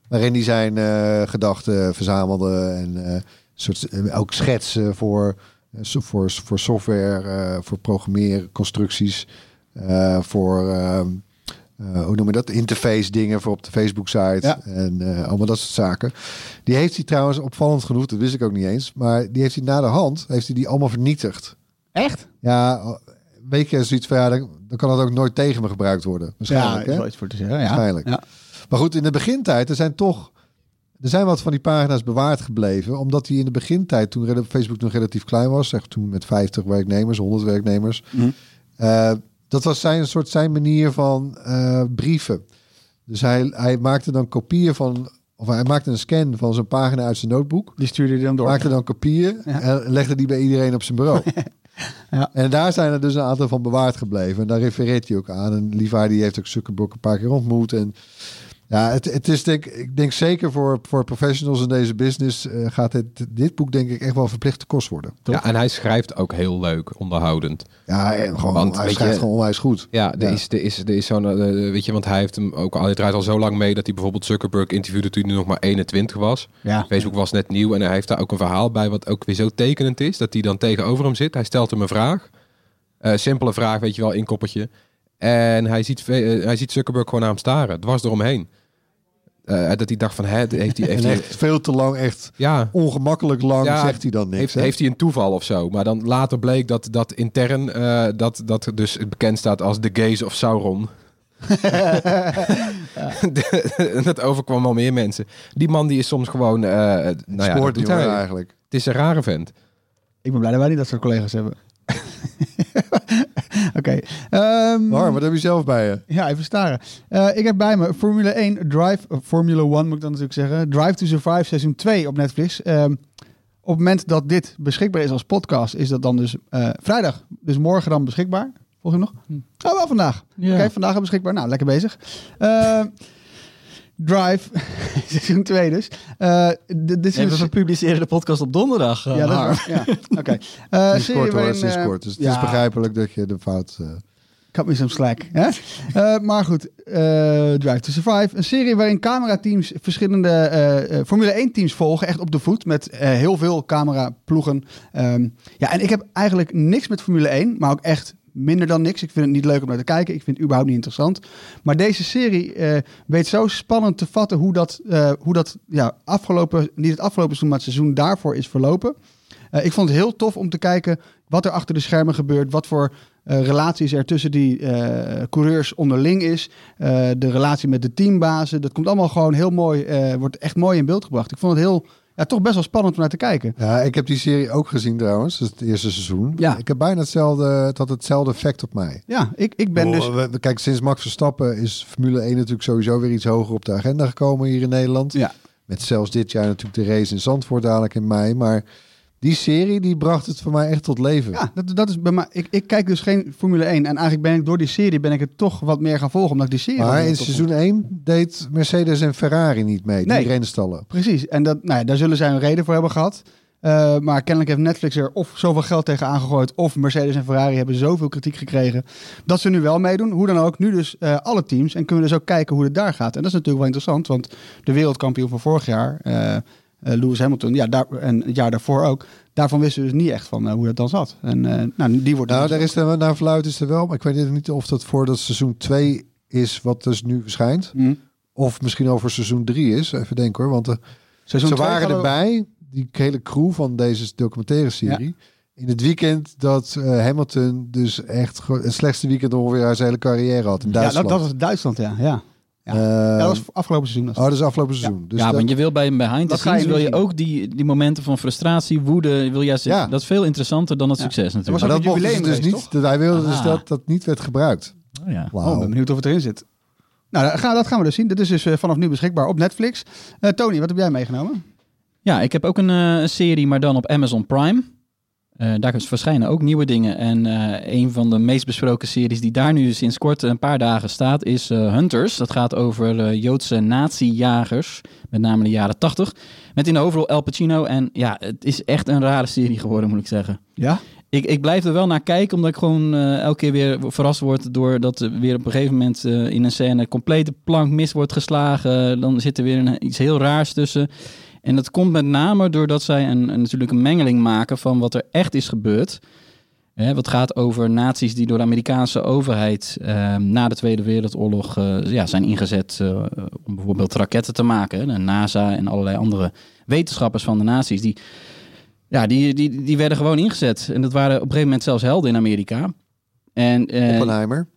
Waarin hij zijn eh, gedachten verzamelde en soort, ook schetsen voor, voor, voor software, eh, voor programmeren, constructies, eh, voor ehm, eh, hoe noem je dat? Interface dingen voor op de Facebook site Ja. en eh, allemaal dat soort zaken. Die heeft hij trouwens opvallend genoeg, dat wist ik ook niet eens, maar die heeft hij na de hand heeft hij die allemaal vernietigd. Echt? Ja, weet je zoiets van ja, dan, dan kan het ook nooit tegen me gebruikt worden. Ja, Waarschijnlijk. is hè? voor te zeggen. Ja. Waarschijnlijk. Ja. Maar goed, in de begintijd, er zijn toch. Er zijn wat van die pagina's bewaard gebleven. Omdat die in de begintijd, toen Facebook nog relatief klein was, zeg toen met 50 werknemers, 100 werknemers. Mhm. eh, dat was zijn soort zijn manier van eh, brieven. Dus hij, hij maakte dan kopieën van. Of hij maakte een scan van zijn pagina uit zijn notebook. Die stuurde je dan door. Maakte dan kopieën Ja. en legde die bij iedereen op zijn bureau. Ja. En daar zijn er dus een aantal van bewaard gebleven. En daar refereert hij ook aan. En Levi die heeft ook Zuckerberg een paar keer ontmoet. En ja, het, het is denk ik denk zeker voor, voor professionals in deze business eh, gaat het, dit boek denk ik echt wel verplichte kost worden. Ja, en hij schrijft ook heel leuk, onderhoudend. Ja, en gewoon, Want, hij schrijft je- gewoon onwijs goed. Ja, er Ja. is, er is, er is zo'n, eh, weet je, want hij heeft hem ook al, hij draait al zo lang mee dat hij bijvoorbeeld Zuckerberg interviewde toen hij nog maar 21 was. Ja. Facebook was net nieuw en hij heeft daar ook een verhaal bij wat ook weer zo tekenend is, dat hij dan tegenover hem zit. Hij stelt hem een vraag, Eh, simpele vraag, weet je wel, inkoppertje. En hij ziet, hij ziet Zuckerberg gewoon naar hem staren, dwars door Eh, dat hij dacht van, hè, heeft hij, heeft echt veel te lang, echt ja, ongemakkelijk lang Ja, zegt hij dan niks. heeft, hè? heeft hij een toeval of zo. Maar dan later bleek dat, dat intern, eh, dat, dat dus bekend staat als de gaze of Sauron. De- dat overkwam al meer mensen. Die man die is soms gewoon, eh nou ja, eigenlijk. Het is een rare vent. Ik ben blij dat wij niet dat soort collega's hebben. Oké. Ehm, Maar wat heb je zelf bij je? Ja, even staren. Eh, ik heb bij me Formule 1 Drive, eh, Formula 1 moet ik dan natuurlijk zeggen. Drive to Survive seizoen 2 op Netflix. Ehm, op het moment dat dit beschikbaar is als podcast, is dat dan dus eh, vrijdag, dus morgen dan beschikbaar. Volg je hem nog? Oh, wel vandaag. Ja. Oké, vandaag al beschikbaar. Nou, lekker bezig. Eh, Drive, seizoen 2 dus. Eh, d- dit is En we een... publiceren de podcast op donderdag. eh, Ja, dat is. Ja, oké. Eh, kort hoor, waarin, sinds eh, kort. Dus het is begrijpelijk dat je de fout... eh, Cut me some slack. Hè? Eh, maar goed, eh, Drive to Survive. Een serie waarin camerateams verschillende eh, eh, Formule 1 teams volgen. Echt op de voet met eh, heel veel cameraploegen. Ehm, ja, en ik heb eigenlijk niks met Formule 1. Maar ook echt minder dan niks. Ik vind het niet leuk om naar te kijken. Ik vind het überhaupt niet interessant. Maar deze serie eh, weet zo spannend te vatten hoe dat, eh, hoe dat ja, afgelopen, niet het afgelopen seizoen, maar het seizoen daarvoor is verlopen. Eh, ik vond het heel tof om te kijken wat er achter de schermen gebeurt. Wat voor relaties er tussen die coureurs onderling is. De relatie met de teambazen. Dat komt allemaal gewoon heel mooi. wordt echt mooi in beeld gebracht. Ik vond het heel, ja, toch best wel spannend om naar te kijken. Ja, ik heb die serie ook gezien trouwens. Dus het eerste seizoen. Ja. Ik heb bijna hetzelfde, het had hetzelfde effect op mij. Ja, ik, ik ben dus. Oh, we- we- Kijk, sinds Max Verstappen is Formule 1 natuurlijk sowieso weer iets hoger op de agenda gekomen hier in Nederland. Ja. Met zelfs dit jaar natuurlijk de race in Zandvoort dadelijk in mei. Maar die serie die bracht het voor mij echt tot leven. Ja, dat, dat is bij mij. Ik, ik kijk dus geen Formule 1. En eigenlijk ben ik door die serie ben ik het toch wat meer gaan volgen. Omdat ik die serie. maar in seizoen 1 deed Mercedes en Ferrari niet mee. Nee. Die renstallen. Precies. En dat, nou ja, daar zullen zij een reden voor hebben gehad. Eh, maar kennelijk heeft Netflix er of zoveel geld tegen aangegooid. Of Mercedes en Ferrari hebben zoveel kritiek gekregen. Dat ze nu wel meedoen. Hoe dan ook. Nu dus eh, alle teams. En kunnen we dus ook kijken hoe het daar gaat. En dat is natuurlijk wel interessant. Want de wereldkampioen van vorig jaar. eh, Lewis Hamilton. Ja, daar, en het jaar daarvoor ook. Daarvan wisten we dus niet echt van eh, hoe dat dan zat. En eh, nou, die wordt. Nou, dus daar is er, naar verluid is er wel. Maar ik weet niet of dat voor dat seizoen 2 is wat dus nu verschijnt. Hm. Of misschien over seizoen 3 is. Even denken hoor. Want Seizoen ze waren er- erbij, die hele crew van deze documentaire serie. In het weekend dat eh, Hamilton dus echt het slechtste weekend ongeveer uit zijn hele carrière had in Ja, dat, Duitsland. dat was Duitsland, ja. ja. Ja. Ja, dat was afgelopen seizoen. Oh, dat is afgelopen seizoen. Dus ja, dat- want je wil bij een behind the Dat ga je scenes wil je ook die, die momenten van frustratie, woede, wil jij Ja. dat is veel interessanter dan het Ja. succes natuurlijk. maar dat mocht dus, dus geweest, niet. Dat hij wilde dus Ah. dat dat niet werd gebruikt. Oh, ja. Wauw. Oh, ik ben benieuwd of het erin zit. Nou, dat gaan, dat gaan we dus zien. Dit is dus eh, vanaf nu beschikbaar op Netflix. Eh, Tony, wat heb jij meegenomen? Ja, ik heb ook een, eh, een serie, maar dan op Amazon Prime. Eh, daar verschijnen ook nieuwe dingen. En eh, een van de meest besproken series die daar nu sinds kort een paar dagen staat, is eh, Hunters. Dat gaat over Joodse nazi-jagers, met name de jaren tachtig. Met in de hoofdrol El Pacino. En ja, het is echt een rare serie geworden, moet ik zeggen. Ja? Ik, ik blijf er wel naar kijken, omdat ik gewoon elke keer weer verrast word door dat er weer op een gegeven moment in een scène complete plank mis wordt geslagen. Dan zit er weer een, iets heel raars tussen. En dat komt met name doordat zij een, een- natuurlijk een mengeling maken van wat er echt is gebeurd. Hè, wat gaat over nazi's die door de Amerikaanse overheid eh, na de Tweede Wereldoorlog eh, ja, zijn ingezet eh, om bijvoorbeeld raketten te maken. De NASA en allerlei andere wetenschappers van de nazi's. Die, ja, die, die, die werden gewoon ingezet. En dat waren op een gegeven moment zelfs helden in Amerika. En, eh, Oppenheimer.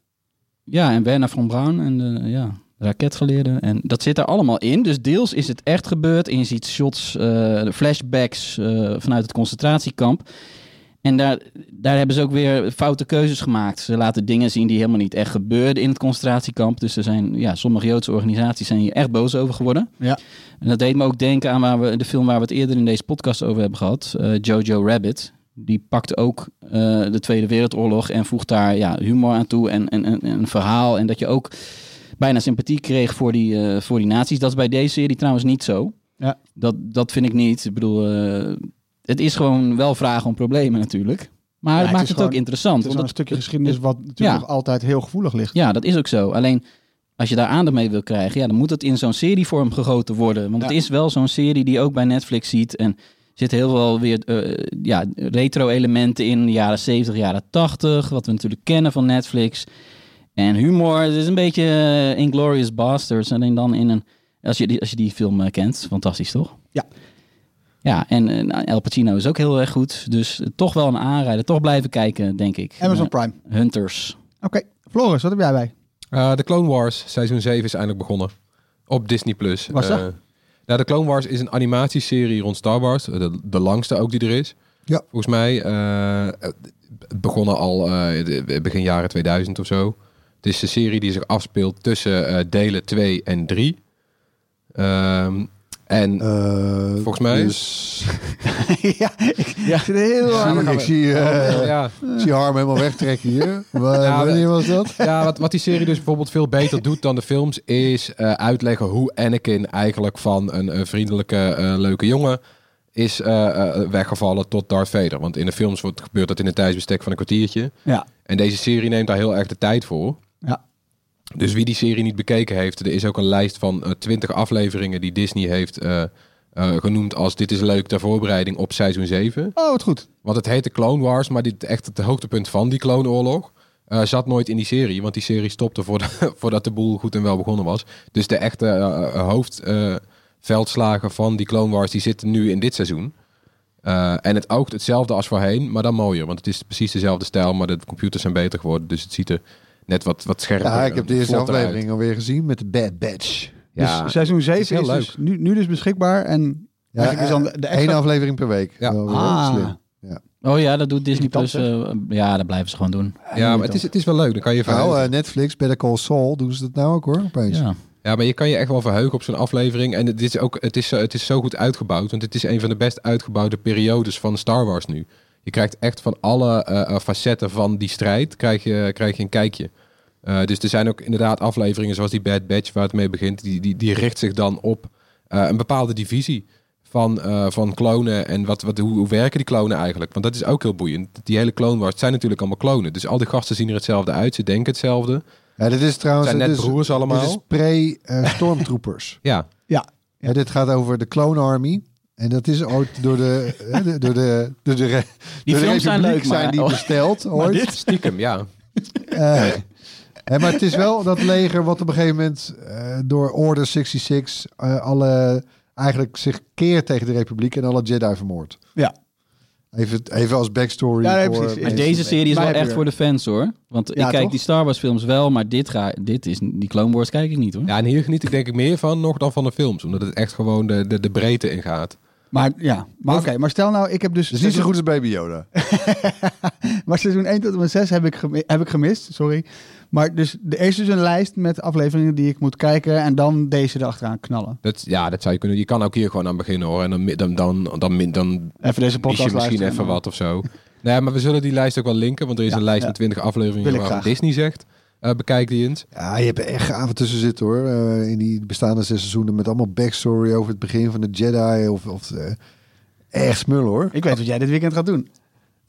ja, en Werner von Braun en de, ja, de raketgeleerde. En dat zit er allemaal in. Dus deels is het echt gebeurd. En je ziet shots, de flashbacks eh, vanuit het concentratiekamp. En daar, daar hebben ze ook weer foute keuzes gemaakt. Ze laten dingen zien die helemaal niet echt gebeurden in het concentratiekamp. Dus er zijn, ja, sommige Joodse organisaties zijn hier echt boos over geworden. Ja. En dat deed me ook denken aan waar we, de film waar we het eerder in deze podcast over hebben gehad. eh, Jojo Rabbit. Die pakt ook de Tweede Wereldoorlog en voegt daar ja, humor aan toe en, en, en een verhaal. En dat je ook bijna sympathie kreeg voor die, eh, voor die nazi's. Dat is bij deze serie trouwens niet zo. Ja. Dat, dat vind ik niet. Ik bedoel, eh, het is gewoon wel vragen om problemen natuurlijk. Maar Ja, het maakt het, gewoon- ook interessant. Het is een stukje geschiedenis wat natuurlijk Ja. altijd heel gevoelig ligt. ja, dat is ook zo. Alleen als je daar aandacht mee wil krijgen, ja, dan moet het in zo'n serievorm gegoten worden. Want het is wel zo'n serie die je ook bij Netflix ziet. En zitten heel veel weer eh, ja, retro-elementen in, de jaren 70, jaren 80, wat we natuurlijk kennen van Netflix. En humor, het is een beetje eh, Inglourious Basterds. Alleen dan in een, als je die, als je die film eh, kent, fantastisch toch? Ja. Ja, en eh, nou, El Pacino is ook heel erg goed. Dus toch wel een aanrijder. Toch blijven kijken, denk ik. Amazon Prime. Hunters. Oké, Floris, wat heb jij bij? Eh, de Clone Wars seizoen 7 is eindelijk begonnen. Op Disney+. Plus. Wat is dat? Eh, nou, de Clone Wars is een animatieserie rond Star Wars. De, de langste ook die er is. Ja. Volgens mij eh, het begonnen al eh, de- begin jaren 2000 of zo. Het is een serie die zich afspeelt tussen eh, delen 2 en 3. Ehm, En Eh, Volgens mij- Dus, ja, ik ja. zit heel hard. ik zie, eh, ja, ik zie Harm helemaal wegtrekken hier. Ja, Wanneer was dat? ja wat, wat die serie dus bijvoorbeeld veel beter doet dan de films, is uitleggen hoe Anakin eigenlijk van een, vriendelijke, leuke jongen is weggevallen tot Darth Vader. Want in de films wordt, gebeurt dat in een tijdsbestek van een kwartiertje. Ja. En deze serie neemt daar heel erg de tijd voor. Dus wie die serie niet bekeken heeft, er is ook een lijst van eh, twintig afleveringen die Disney heeft eh, eh, genoemd als dit is leuk ter voorbereiding op seizoen 7. Oh, wat goed. Want het heette Clone Wars, maar dit echt het hoogtepunt van die cloneoorlog eh zat nooit in die serie. Want die serie stopte voordat, voordat de boel goed en wel begonnen was. Dus de echte eh, hoofdveldslagen van die Clone Wars die zitten nu in dit seizoen. En het oogt hetzelfde als voorheen, maar dan mooier. Want het is precies dezelfde stijl, maar de computers zijn beter geworden. Dus het ziet er net wat, wat scherper Ja, ik heb de eerste vlotter uit. aflevering alweer gezien met de Bad Batch. Ja, dus seizoen 7 is, heel leuk. dus nu, nu dus beschikbaar. En Ja, eigenlijk is dan de, de Eén extra... aflevering per week. Ja. Ah. slim. Oh ja, dat doet Disney Plus. eh, ja, dat blijven ze gewoon doen. ja, maar het is, het is wel leuk. Dan kan je Nou, verheugen. eh, Netflix, Better Call Saul, doen ze dat nou ook hoor, opeens. Ja. Ja, maar je kan je echt wel verheugen op zo'n aflevering. En het is, ook, het, is, het is zo goed uitgebouwd. Want het is een van de best uitgebouwde periodes van Star Wars nu. Je krijgt echt van alle eh, eh, facetten van die strijd krijg je, krijg je een kijkje. Eh, dus er zijn ook inderdaad afleveringen zoals die Bad Batch waar het mee begint. Die, die, die richt zich dan op een bepaalde divisie van, van klonen. En wat, wat, hoe, hoe werken die klonen eigenlijk? Want dat is ook heel boeiend. Die hele Clone Wars het zijn natuurlijk allemaal klonen. Dus al die gasten zien er hetzelfde uit. Ze denken hetzelfde. Ja, dit is trouwens... Het zijn net is- broers allemaal. Dit is pre-stormtroopers. Ja, Ja, Ja, dit gaat over de Clone Army. En dat is ooit door de, hè, de- door de, door de, re- Die door de films zijn Republiek leuk, maar- zijn die oh. besteld ooit. stiekem, ja. Eh, maar het is wel dat leger wat op een gegeven moment eh, door Order 66 eh, alle eigenlijk zich keert tegen de Republiek en alle Jedi vermoordt. Ja. Even, even als backstory. Ja, nee, voor. Maar mensen. deze serie is wel echt voor de fans hoor. Want Ja, ik kijk toch? die Star Wars films wel, maar dit, ga, dit is, die Clone Wars kijk ik niet hoor. Ja, en hier geniet ik denk ik meer van nog dan van de films. Omdat het echt gewoon de, de, de breedte ingaat. Maar ja. Maar oké, maar stel nou, ik heb dus... Het is niet zo goed als Baby Yoda. Maar seizoen 1 tot en met 6 heb ik, gemi- heb ik gemist, sorry. Maar dus er is dus een lijst met afleveringen die ik moet kijken en dan deze erachteraan knallen. Dat, ja, dat zou je kunnen. Je kan ook hier gewoon aan beginnen hoor. En dan, dan, dan, dan, dan, dan Even deze mis podcast je misschien even wat of zo. Nee, maar we zullen die lijst ook wel linken. Want er is Ja, een lijst ja. met 20 afleveringen graag. Disney zegt. Eh, bekijk die eens. Ja, je hebt er echt gaven tussen zitten hoor. Eh, in die bestaande zes seizoenen met allemaal backstory over het begin van de Jedi. Of, of eh, echt smul hoor. Ik weet wat jij dit weekend gaat doen.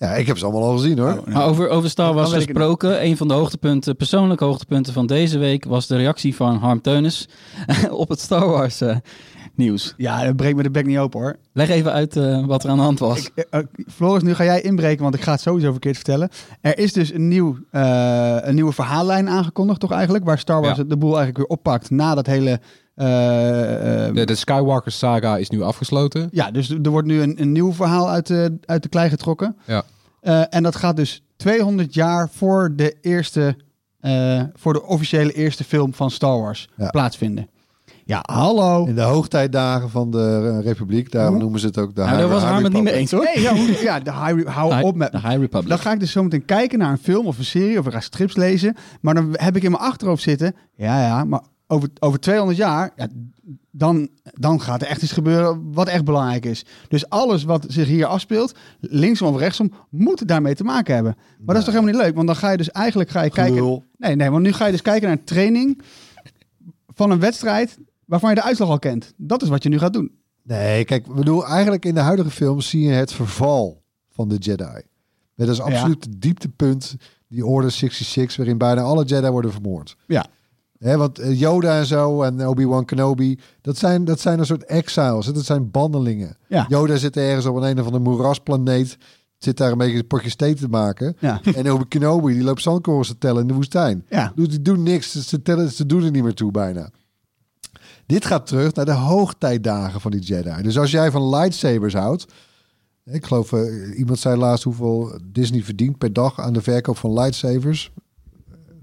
Ja, ik heb ze allemaal al gezien hoor. Oh, nou. Maar over, over Star Wars ik gesproken, een van de hoogtepunten, persoonlijke hoogtepunten van deze week was de reactie van Harm Teunis op het Star Wars eh, nieuws. Ja, dat breekt me de bek niet open hoor. Leg even uit eh, wat er aan de hand was. Ik, eh, eh, Floris, nu ga jij inbreken, want ik ga het sowieso verkeerd vertellen. Er is dus een, nieuw, eh, een nieuwe verhaallijn aangekondigd, toch eigenlijk? Waar Star Wars Ja. de boel eigenlijk weer oppakt na dat hele... De, de Skywalker saga is nu afgesloten. ja, dus er wordt nu een, een nieuw verhaal uit de, uit de klei getrokken. Ja. Eh, en dat gaat dus 200 jaar voor de eerste, eh, voor de officiële eerste film van Star Wars Ja. plaatsvinden. Ja, hallo. In de hoogtijdagen van de Republiek, daarom Hoe? noemen ze het ook de Nou, daar was Harm het niet mee eens hoor. Nee, ja, hoe- ja, de high, hou High- op met de High Republic. Dan ga ik dus zo meteen kijken naar een film of een serie of ik ga strips lezen. Maar dan heb ik in mijn achterhoofd zitten. Ja, ja, maar over, over 200 jaar, ja, dan, dan gaat er echt iets gebeuren wat echt belangrijk is. Dus alles wat zich hier afspeelt, linksom of rechtsom, moet daarmee te maken hebben. Maar dat is toch helemaal niet leuk? Want dan ga je dus eigenlijk ga je kijken. Nee, nee, want nu ga je dus kijken naar een training van een wedstrijd waarvan je de uitslag al kent. Dat is wat je nu gaat doen. Nee, kijk, ik bedoel, eigenlijk in de huidige films zie je het verval van de Jedi. Dat is absoluut het dieptepunt, die Order 66, waarin bijna alle Jedi worden vermoord. Ja. Want eh, Yoda en zo en Obi-Wan Kenobi, dat zijn, dat zijn een soort exiles. Dat zijn bandelingen. Ja. Yoda zit ergens op een, een of andere moerasplaneet, zit daar een beetje potjes thee te maken. Ja. En Obi Kenobi, die loopt zandkorrels te tellen in de woestijn. Ja. Doet, die doen niks, ze, tellen, ze doen er niet meer toe bijna. Dit gaat terug naar de hoogtijdagen van die Jedi. Dus als jij van lightsabers houdt... Ik geloof, eh, iemand zei laatst hoeveel Disney verdient per dag aan de verkoop van lightsabers.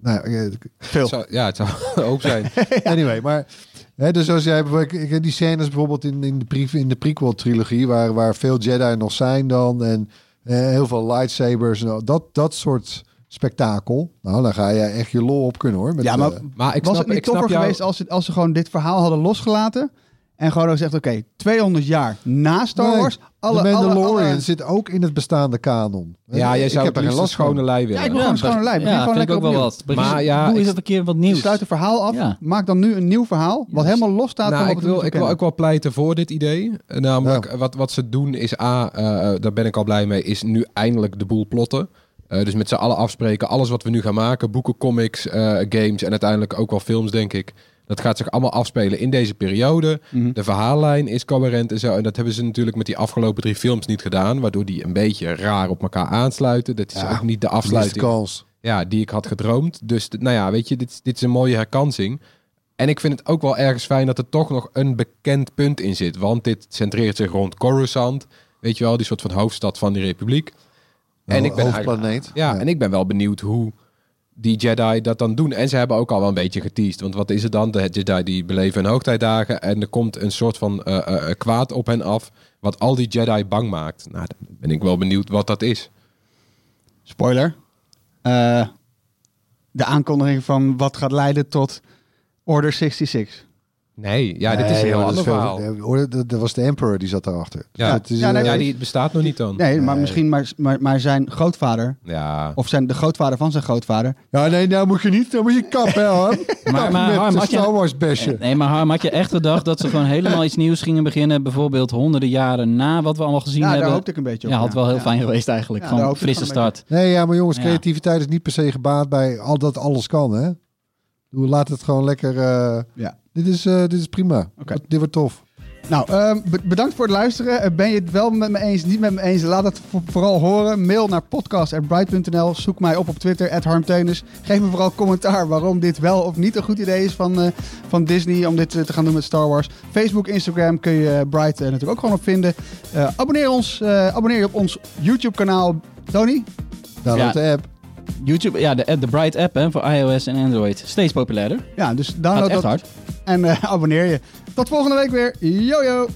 Nou, eh, Veel. Zou- ja, het zou ook zijn. Anyway, maar hè, dus als jij bijvoorbeeld- die scènes bijvoorbeeld in, in de, pre, in de prequel trilogie, waar, waar veel Jedi nog zijn dan en eh, heel veel lightsabers en al, dat, dat soort spektakel. Nou, dan ga je echt je lol op kunnen hoor. Met, Ja, maar eh, Maar ik was snap, het niet ik jou... geweest als, het, als ze gewoon dit verhaal hadden losgelaten En gewoon zegt, oké, 200 jaar na Star Nee, Wars. Alle, de Mandalorian alle, alle- zit ook in het bestaande kanon. Ja, jij ik zou heb er een schone van. lei Ja, willen. ik wil gewoon een schone lijn. Ja, gewoon vind ik ook lekker wel wat. Maar Maar ja, ja, doe ik- eens een keer wat nieuws. Sluit het verhaal af. Ja. Maak dan nu een nieuw verhaal. Wat helemaal los staat Nou, van ik wat wil, ik wil ook wel pleiten voor dit idee. Eh, Namelijk, wat, wat ze doen is A, eh, daar ben ik al blij mee, is nu eindelijk de boel plotten. Eh, dus met z'n allen afspreken, alles wat we nu gaan maken, boeken, comics, eh, games en uiteindelijk ook wel films, denk ik. Dat gaat zich allemaal afspelen in deze periode. Mhm. De verhaallijn is coherent en zo. En dat hebben ze natuurlijk met die afgelopen drie films niet gedaan. Waardoor die een beetje raar op elkaar aansluiten. Dat is Ja, ook niet de afsluiting ja, die ik had gedroomd. Dus nou ja, weet je, dit, dit is een mooie herkansing. En ik vind het ook wel ergens fijn dat er toch nog een bekend punt in zit. Want dit centreert zich rond Coruscant. Weet je wel, die soort van hoofdstad van die republiek. En ik ben hoofdplaneet. eigenlijk- Ja, en ik ben wel benieuwd hoe die Jedi dat dan doen. En ze hebben ook al wel een beetje geteased. Want wat is het dan? De Jedi die beleven hun hoogtijdagen. En er komt een soort van eh, eh, eh, kwaad op hen af. Wat al die Jedi bang maakt. Nou, dan ben ik wel benieuwd wat dat is. Spoiler. Eh, de aankondiging van wat gaat leiden tot Order 66. Nee, ja, dit is een heel ander verhaal. hoor, Dat was de Emperor die zat daarachter. Dus Ja. dat is, Ja, nee, Ja, die bestaat nog niet dan. Nee, maar Nee. misschien maar, maar, maar zijn grootvader, Ja. of zijn de grootvader van zijn grootvader. ja, nee, nou moet je niet, nou moet je kappen, hè, hoor. Maar, maar Harm, met had de Star Wars besje. nee, maar Harm, had je echt gedacht dat ze gewoon helemaal iets nieuws gingen beginnen? Bijvoorbeeld honderden jaren na wat we allemaal gezien Ja, daar hebben? hoopte ik een beetje op. ja, had wel heel Ja. fijn geweest eigenlijk. Gewoon frisse start. Nee, ja, maar jongens, creativiteit is niet per se gebaat bij al dat alles kan, hè. Doe, laat het gewoon lekker... eh, Ja. Dit, is, eh, dit is prima. Dit wordt tof. Nou, ehm, be- bedankt voor het luisteren. Eh, ben je het wel met me eens, niet met me eens? Laat het vo- vooral horen. Mail naar podcast.bright.nl. Zoek mij op op Twitter, @harmteunis. Geef me vooral commentaar waarom dit wel of niet een goed idee is van, eh, van Disney om dit te gaan doen met Star Wars. Facebook, Instagram kun je Bright eh, natuurlijk ook gewoon op vinden. Eh, abonneer, ons, eh, abonneer je op ons YouTube-kanaal. Tony? Download Ja. de app. YouTube, ja, de, de Bright app hè, voor iOS en Android. Steeds populairder. Ja, dus Gaat download echt dat hard. en eh, abonneer je. Tot volgende week weer. Yo, yo!